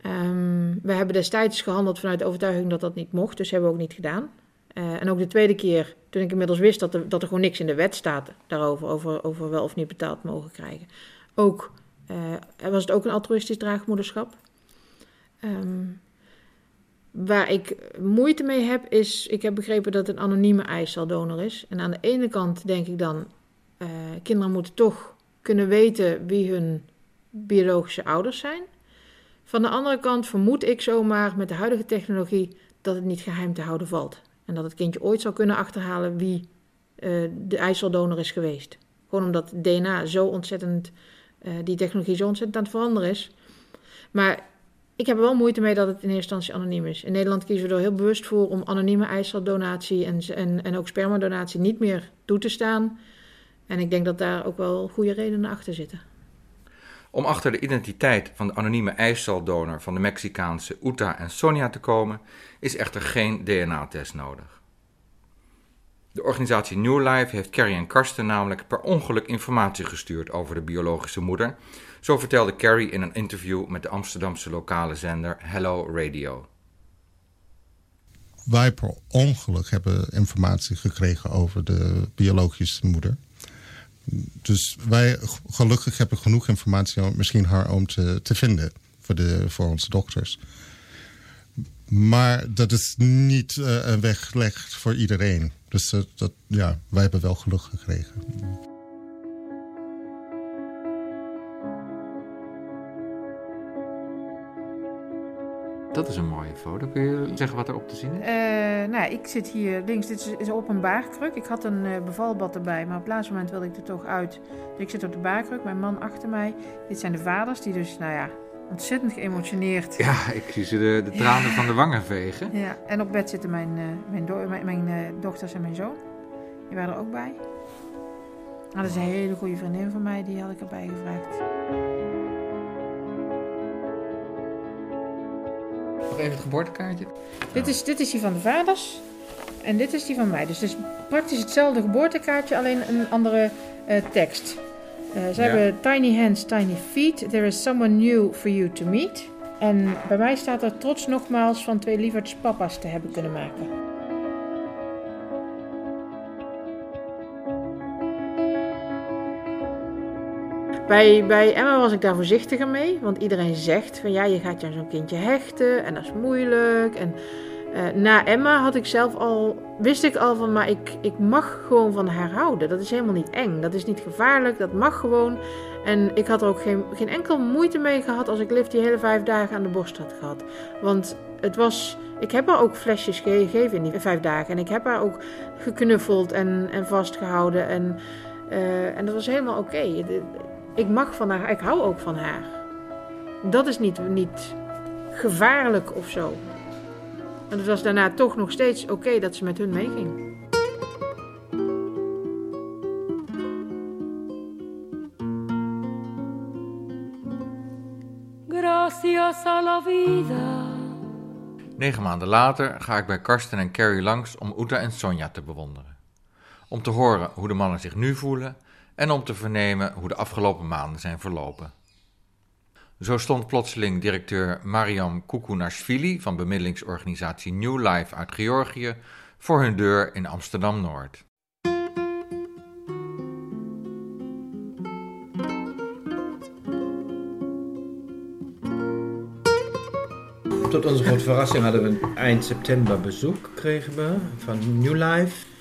Ehm, we hebben destijds gehandeld vanuit de overtuiging dat dat niet mocht. Dus hebben we ook niet gedaan. Eh, en ook de tweede keer, toen ik inmiddels wist dat er, dat er gewoon niks in de wet staat daarover, over, over wel of niet betaald mogen krijgen. Ook eh, was het ook een altruïstisch draagmoederschap. Ehm, waar ik moeite mee heb, is, ik heb begrepen dat het een anonieme eiceldonor is. En aan de ene kant denk ik dan, eh, kinderen moeten toch kunnen weten wie hun biologische ouders zijn. Van de andere kant vermoed ik zomaar met de huidige technologie dat het niet geheim te houden valt. En dat het kindje ooit zou kunnen achterhalen wie eh, de eiceldonor is geweest. Gewoon omdat DNA zo ontzettend, eh, die technologie zo ontzettend aan het veranderen is. Maar ik heb er wel moeite mee dat het in eerste instantie anoniem is. In Nederland kiezen we er heel bewust voor om anonieme eiceldonatie en, en, en ook spermadonatie niet meer toe te staan. En ik denk dat daar ook wel goede redenen achter zitten. Om achter de identiteit van de anonieme eiceldonor van de Mexicaanse Uta en Sonia te komen, is echter geen DNA-test nodig. De organisatie New Life heeft Carrie en Karsten namelijk per ongeluk informatie gestuurd over de biologische moeder. Zo vertelde Carrie in een interview met de Amsterdamse lokale zender Hello Radio. wij per ongeluk hebben informatie gekregen over de biologische moeder. Dus wij gelukkig hebben genoeg informatie om misschien haar oom te, te vinden voor, de, voor onze dokters. Maar dat is niet eh, een weggelegd voor iedereen. Dus dat, ja, wij hebben wel geluk gekregen. Dat is een mooie foto. Kun je zeggen wat erop te zien is? Eh, nou, ik zit hier links. Dit is, op een baarkruk. Ik had een eh, bevalbad erbij, maar op het laatste moment wilde ik er toch uit. Dus ik zit op de baarkruk, mijn man achter mij. Dit zijn de vaders die dus, nou ja, ontzettend geëmotioneerd. Ja, ik zie ze de, de tranen van de wangen vegen. Ja, en op bed zitten mijn, eh, mijn, do- mijn, mijn dochters en mijn zoon. Die waren er ook bij. Nou, dat is een hele goede vriendin van mij, die had ik erbij gevraagd. Nog even het geboortekaartje. Dit is, dit is die van de vaders en dit is die van mij. Dus het is praktisch hetzelfde geboortekaartje, alleen een andere eh, tekst. Eh, ze Ja. hebben tiny hands, tiny feet. There is someone new for you to meet. En bij mij staat er trots nogmaals van twee lieverds papa's te hebben kunnen maken. Bij, bij Emma was ik daar voorzichtiger mee, want iedereen zegt van ja, je gaat je aan zo'n kindje hechten en dat is moeilijk. En eh, na Emma had ik zelf al, wist ik al van, maar ik, ik mag gewoon van haar houden. Dat is helemaal niet eng, dat is niet gevaarlijk, dat mag gewoon. En ik had er ook geen, geen enkel moeite mee gehad als ik Liv die hele vijf dagen aan de borst had gehad. Want het was, ik heb haar ook flesjes gegeven in die vijf dagen. En ik heb haar ook geknuffeld en, en vastgehouden. En, eh, en dat was helemaal oké. Ik mag van haar, ik hou ook van haar. Dat is niet, niet gevaarlijk of zo. Want het was daarna toch nog steeds oké dat ze met hun meeging. Gracias a la vida. Negen maanden later ga ik bij Karsten en Carrie langs om Uta en Sonja te bewonderen. Om te horen hoe de mannen zich nu voelen en om te vernemen hoe de afgelopen maanden zijn verlopen. Zo stond plotseling directeur Mariam Kukunashvili van bemiddelingsorganisatie New Life uit Georgië voor hun deur in Amsterdam-Noord. Tot onze grote verrassing hadden we eind september bezoek kregen we van New Life.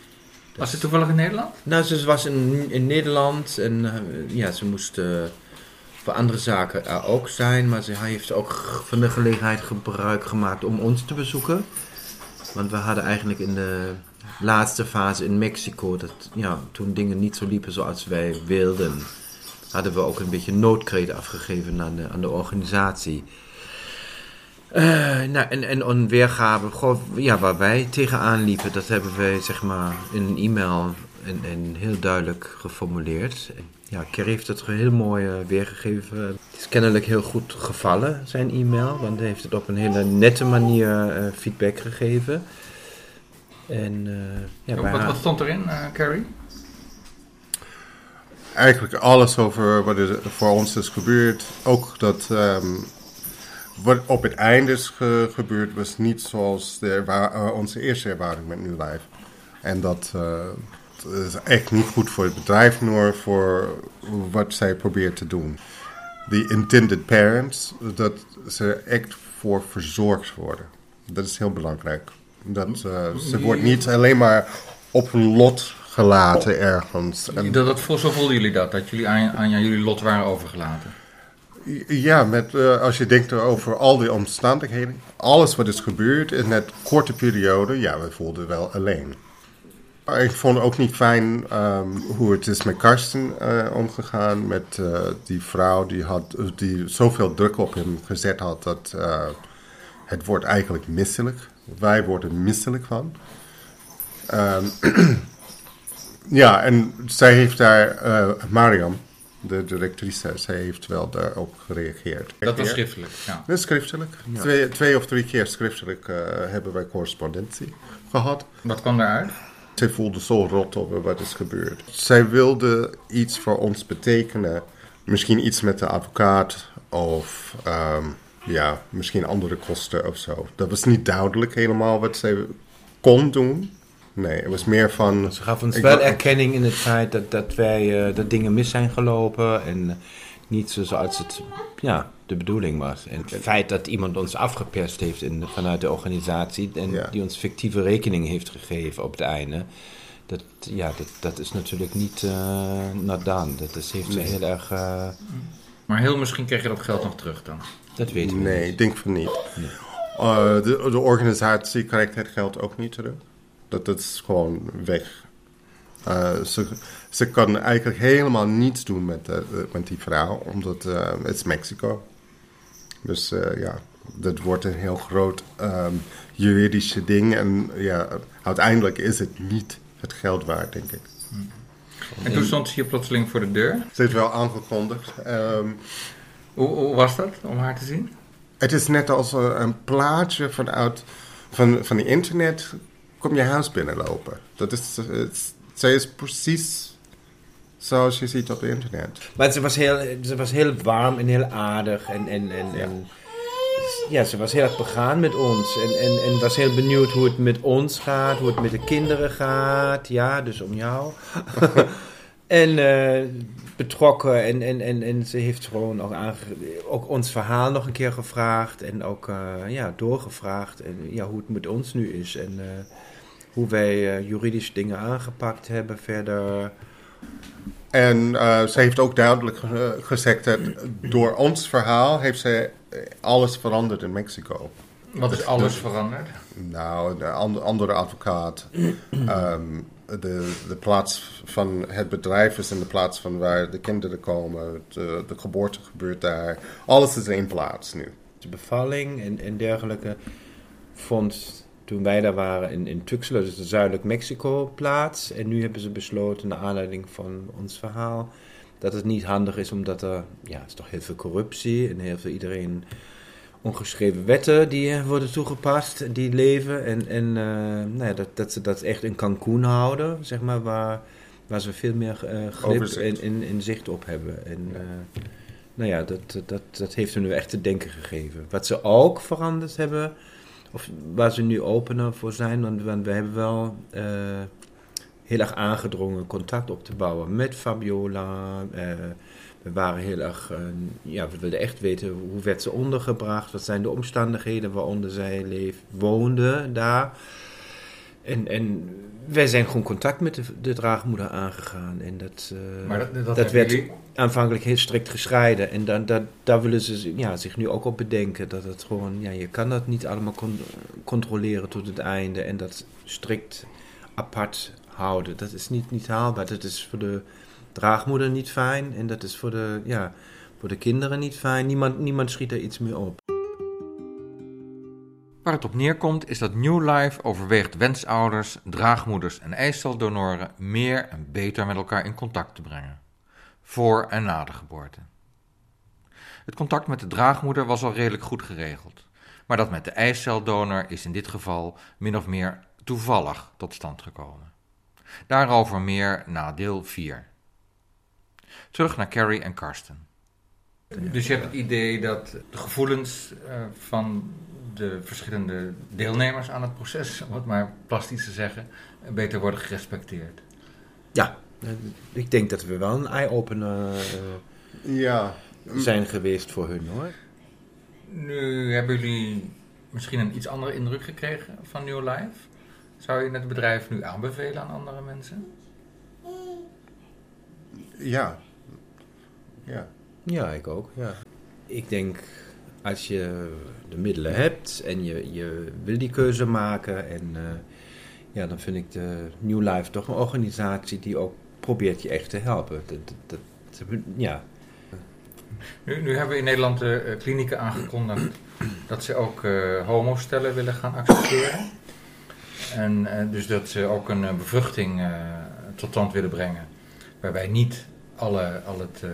Was ze toevallig in Nederland? Nou, ze was in, in Nederland en eh, ja, ze moest eh, voor andere zaken er ook zijn. Maar ze heeft ook van de gelegenheid gebruik gemaakt om ons te bezoeken. Want we hadden eigenlijk in de laatste fase in Mexico, dat, ja, toen dingen niet zo liepen zoals wij wilden, hadden we ook een beetje noodkreet afgegeven aan de, aan de organisatie. Eh, nou, en, en een weergave goh, ja, waar wij tegenaan liepen, dat hebben wij zeg maar in een e-mail en, en heel duidelijk geformuleerd. Ja, Kerry heeft het heel mooi eh, weergegeven. Het is kennelijk heel goed gevallen, zijn e-mail, want hij heeft het op een hele nette manier eh, feedback gegeven. En, ja, wat, haar- wat stond erin, eh, Carrie? Eigenlijk alles over wat er voor ons is gebeurd. Ook dat ehm, wat op het einde is ge- gebeurd was niet zoals de eh, onze eerste ervaring met New Life. En dat eh, is echt niet goed voor het bedrijf, maar voor wat zij probeert te doen. The intended parents, dat ze echt voor verzorgd worden. Dat is heel belangrijk. Dat, eh, ze wordt niet alleen maar op een lot gelaten ergens. En- Dat, dat, zo voelden jullie dat, dat jullie aan, aan jullie lot waren overgelaten. Ja, met, eh, als je denkt over al die omstandigheden, alles wat is gebeurd in dat korte periode, ja, we voelden wel alleen. Ik vond ook niet fijn ehm, hoe het is met Karsten eh, omgegaan, met eh, die vrouw die, had, die zoveel druk op hem gezet had dat het wordt eigenlijk misselijk. Wij worden misselijk van. Ehm, ja, en zij heeft daar, Mariam, de directrice, zij heeft wel daarop gereageerd. Dat was schriftelijk, ja. Dat is schriftelijk. Ja. Twee, twee of drie keer schriftelijk eh, hebben wij correspondentie gehad. Wat kwam daaruit? Zij voelde zo rot over wat is gebeurd. Zij wilde iets voor ons betekenen. Misschien iets met de advocaat of ehm, ja, misschien andere kosten of zo. Dat was niet duidelijk helemaal wat zij kon doen. Nee, het was meer van... Ze gaf ons ik wel erkenning in het feit dat, dat wij eh, dat dingen mis zijn gelopen en eh, niet zo zoals het ja, de bedoeling was. En het feit dat iemand ons afgeperst heeft in, vanuit de organisatie en die ons fictieve rekening heeft gegeven op het einde. Dat, ja, dat, dat is natuurlijk niet uh, not done. Dat is, heeft ze Nee. heel erg... eh, Maar heel misschien kreeg je dat geld nog terug dan. Dat weten we Nee, niet. ik denk van niet. Eh, de, de organisatie krijgt het geld ook niet terug. Dat, is gewoon weg. Eh, ze, ze kan eigenlijk helemaal niets doen met, eh, met die vrouw, omdat eh, het is Mexico. Dus ja, dat wordt een heel groot ehm juridische ding. En ja, uiteindelijk is het niet het geld waard, denk ik. En toen stond ze hier plotseling voor de deur. Ze heeft wel aangekondigd. ehm, Hoe, hoe was dat om haar te zien? Het is net als een plaatje vanuit van, van het internet. Kom je huis binnenlopen. Dat is, het, zij is precies zoals je ziet op het internet. Maar ze was heel, ze was heel warm en heel aardig. En, en, en, ja. en ja, ze was heel erg begaan met ons. En, en, en was heel benieuwd hoe het met ons gaat, hoe het met de kinderen gaat. Ja, dus om jou. en uh, betrokken. En, en, en, en ze heeft gewoon ook, ook ons verhaal nog een keer gevraagd. En ook uh, ja, doorgevraagd. En ja, hoe het met ons nu is. En uh, hoe wij juridisch dingen aangepakt hebben verder. En uh, ze heeft ook duidelijk ge gezegd dat door ons verhaal heeft ze alles veranderd in Mexico. Wat is alles veranderd? Nou, een andere advocaat. um, de, de plaats van het bedrijf is in de plaats van waar de kinderen komen. De, de geboorte gebeurt daar. Alles is in plaats nu. De bevalling en, en dergelijke vond toen wij daar waren in, in Tuxtla, dus de zuidelijk Mexico plaats. En nu hebben ze besloten, naar aanleiding van ons verhaal, dat het niet handig is, omdat er, ja, is toch heel veel corruptie en heel veel iedereen ongeschreven wetten die eh, worden toegepast, die leven. En, en eh, nou ja, dat, dat ze dat echt in Cancun houden, zeg maar, waar, waar ze veel meer eh grip en, en, en zicht op hebben. En, nou ja, dat, dat, dat heeft hun nu echt te denken gegeven. Wat ze ook veranderd hebben, of waar ze nu opener voor zijn, want, we hebben wel eh, heel erg aangedrongen contact op te bouwen met Fabiola. eh, we waren heel erg, eh, ja, we wilden echt weten hoe werd ze ondergebracht, wat zijn de omstandigheden waaronder zij leef, woonde daar. En wij zijn gewoon contact met de, de draagmoeder aangegaan. En dat, eh, Maar dat- dat dat hebben werd jullie- aanvankelijk heel strikt gescheiden. En dan, dat, daar willen ze ja, zich nu ook op bedenken. Dat het gewoon, ja, je kan dat niet allemaal con- controleren tot het einde. En dat strikt apart houden. Dat is niet, niet haalbaar. Dat is voor de draagmoeder niet fijn. En dat is voor de, ja, voor de kinderen niet fijn. Niemand, niemand schiet er iets meer op. Waar het op neerkomt is dat New Life overweegt wensouders, draagmoeders en eiceldonoren meer en beter met elkaar in contact te brengen. Voor en na de geboorte. Het contact met de draagmoeder was al redelijk goed geregeld, maar dat met de eiceldonor is in dit geval min of meer toevallig tot stand gekomen. Daarover meer na deel 4. Terug naar Carrie en Karsten. Dus je hebt het idee dat de gevoelens eh, van de verschillende deelnemers aan het proces, om het maar plastisch te zeggen, beter worden gerespecteerd. Ja, ik denk dat we wel een eye-opener eh, Ja. zijn geweest voor hun hoor. Nu hebben jullie misschien een iets andere indruk gekregen van New Life. Zou je het bedrijf nu aanbevelen aan andere mensen? Ja. Ja. Ja, ik ook. Ja. Ik denk, als je de middelen hebt en je, je wil die keuze maken, en, eh, ja, dan vind ik de New Life toch een organisatie die ook probeert je echt te helpen. Dat, dat, ja. Nu, hebben we in Nederland de eh, klinieken aangekondigd dat ze ook eh homostellen willen gaan accepteren. En eh, dus dat ze ook een eh, bevruchting eh, tot stand willen brengen. Waarbij niet alle, al het eh,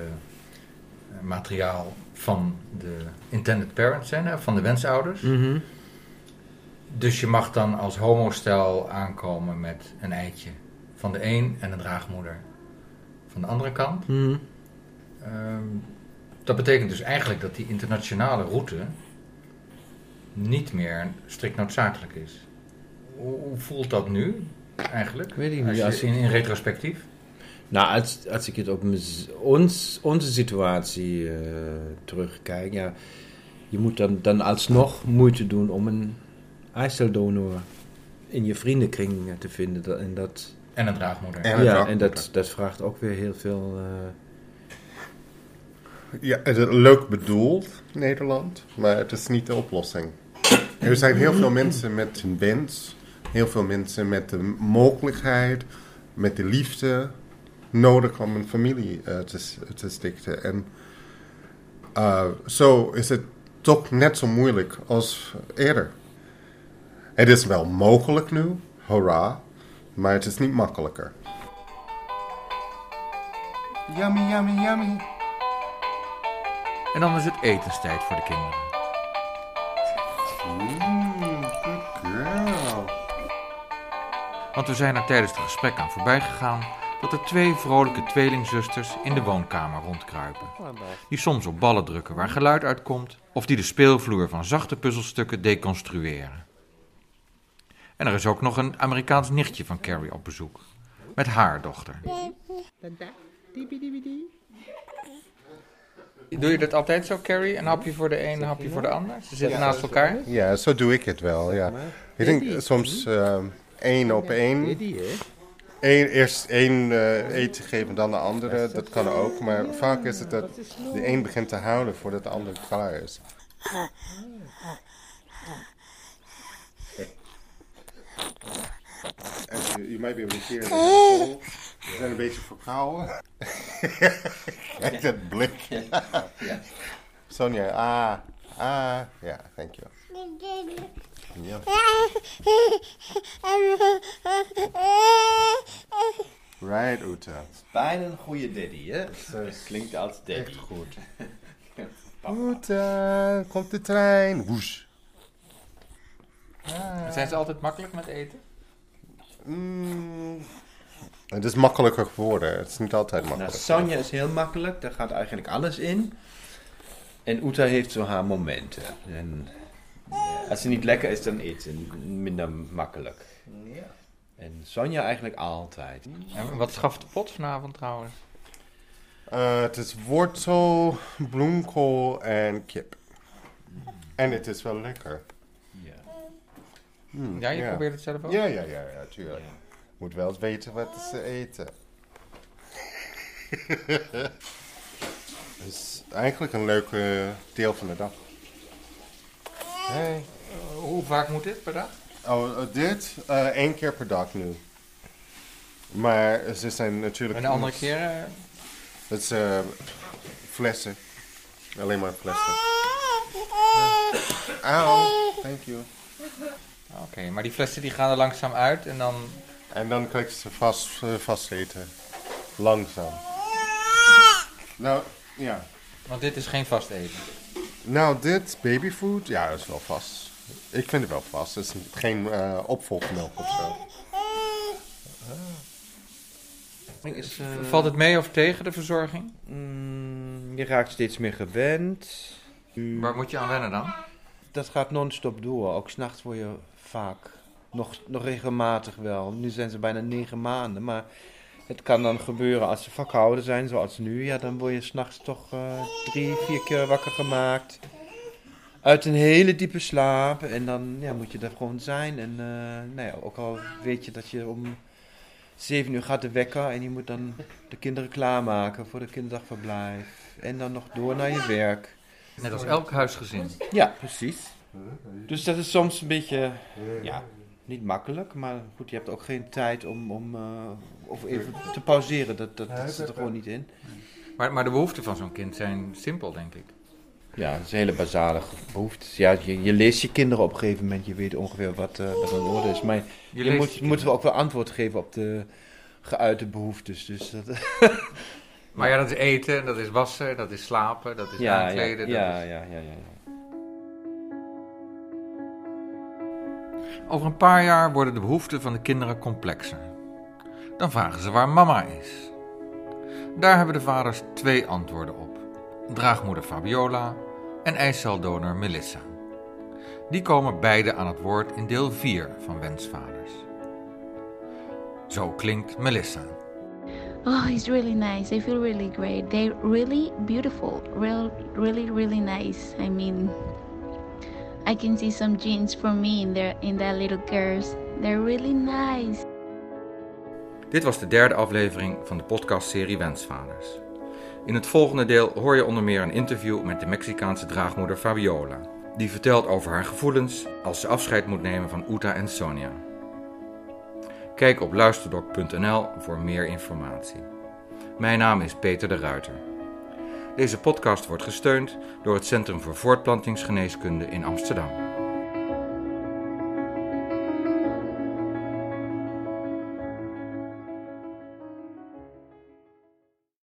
materiaal van de intended parents zijn, hè, van de wensouders. Mhm. Dus je mag dan als homostel aankomen met een eitje van de een en een draagmoeder van de andere kant. Mhm. Ehm, dat betekent dus eigenlijk dat die internationale route niet meer strikt noodzakelijk is. Hoe, hoe voelt dat nu eigenlijk? Weet ik Als niet, je als ik- in, in retrospectief? Nou, als, als ik het op ons, onze situatie eh, terugkijk, ja, je moet dan, dan alsnog moeite doen om een eiceldonor in je vriendenkring eh, te vinden. Dat- En, dat, En een draagmoeder. En een ja, draagmoeder. en dat, dat vraagt ook weer heel veel. eh, Ja, het is leuk bedoeld, Nederland, maar het is niet de oplossing. Er zijn heel veel mensen met een wens, heel veel mensen met de mogelijkheid, met de liefde nodig om een familie eh, te, te stichten. En eh, zo is het toch net zo moeilijk als eerder. Het is wel mogelijk nu, hoera, maar het is niet makkelijker. Yummy, yummy, yummy. En dan is het etenstijd voor de kinderen. Mm, good girl. Want we zijn er tijdens het gesprek aan voorbij gegaan dat er twee vrolijke tweelingzusters in de woonkamer rondkruipen. Die soms op ballen drukken waar geluid uitkomt, of die de speelvloer van zachte puzzelstukken deconstrueren. En er is ook nog een Amerikaans nichtje van Carrie op bezoek, met haar dochter. Doe je dat altijd zo, Carrie? Een hapje voor de een, een hapje voor de ander? Ze zitten naast elkaar? Ja, zo doe ik het wel, ja. Ik denk soms ehm, één op één. Eén, eerst één eh, eten geven, dan de andere. Dat kan ook. Maar vaak is het dat de een begint te houden voordat de ander klaar is. En je, je might be able to hear. We zijn een beetje verkouden. Kijk dat blik. Sonja, ah, ah, ja, thank you. Ja. Right, Uta. Bijna een goede daddy, hè? Klinkt als daddy. Echt goed. Uta, komt de trein. Woes. Zijn ze altijd makkelijk met eten? Mm, het is makkelijker geworden. Het is niet altijd Nou, makkelijk. Sonja is heel makkelijk, daar gaat eigenlijk alles in. En Uta heeft zo haar momenten. En als ze niet lekker is, dan eet ze minder makkelijk. Ja. En Sonja eigenlijk altijd. En wat schaft de pot vanavond trouwens? Eh, het is wortel, bloemkool en kip. En het is wel lekker. Ja. Mm, Ja, je probeert het zelf ook? Ja, ja, ja, ja, tuurlijk. Moet wel eens weten wat ze eten. Het is eigenlijk een leuk eh, deel van de dag. Hey. hoe vaak moet dit per dag? Oh, dit eh, één keer per dag nu. Maar ze zijn natuurlijk... En de andere keer? eh? Het is eh, flessen. Alleen maar flessen. Auw, thank you. Oké, maar die flessen die gaan er langzaam uit en dan... En dan kan ik ze vast, eh, vasteten. Langzaam. Nou, ja. Want dit is geen vast eten. Nou, dit babyfood, ja, dat is wel vast. Ik vind het wel vast. Het is geen eh opvolgmelk of zo. Is, eh, Valt het mee of tegen de verzorging? Mm, je raakt steeds meer gewend. Waar moet je aan wennen dan? Dat gaat non-stop door. Ook s'nachts word je vaak, nog, nog regelmatig wel. Nu zijn ze bijna negen maanden, maar het kan dan gebeuren als ze vakhouden zijn, zoals nu. Ja, dan word je s'nachts toch eh, drie, vier keer wakker gemaakt. Uit een hele diepe slaap. En dan ja, moet je er gewoon zijn. En eh, nou ja, ook al weet je dat je om zeven uur gaat de wekker en je moet dan de kinderen klaarmaken voor de kinderdagverblijf. En dan nog door naar je werk. Net als elk huisgezin. Ja, precies. Dus dat is soms een beetje, ja, niet makkelijk, maar goed, je hebt ook geen tijd om, om eh, of even te pauzeren. Dat, dat, dat zit er gewoon niet in. Maar, maar de behoeften van zo'n kind zijn simpel, denk ik. Ja, dat is een hele basale behoefte. Ja, je, je leest je kinderen op een gegeven moment, je weet ongeveer wat, eh wat aan de orde is. Maar je, Je leest moet, je moeten we ook wel antwoord geven op de geuite behoeftes. Dus dat, Maar ja, dat is eten, dat is wassen, dat is slapen, dat is ja, ja, aankleden. dat ja, is- ja, ja, ja, ja. Over een paar jaar worden de behoeften van de kinderen complexer. Dan vragen ze waar mama is. Daar hebben de vaders twee antwoorden op: draagmoeder Fabiola en eiceldonor Melissa. Die komen beide aan het woord in deel 4 van Wensvaders. Zo klinkt Melissa. Oh, it's really nice. I feel really great. They're really beautiful. Real, really, really nice. I mean, I can see some genes for me in their in that little girls. They're really nice. Dit was de derde aflevering van de podcastserie Wensvaders. In het volgende deel hoor je onder meer een interview met de Mexicaanse draagmoeder Fabiola. Die vertelt over haar gevoelens als ze afscheid moet nemen van Uta en Sonja. Kijk op luisterdok.nl voor meer informatie. Mijn naam is Peter de Ruiter. Deze podcast wordt gesteund door het Centrum voor Voortplantingsgeneeskunde in Amsterdam.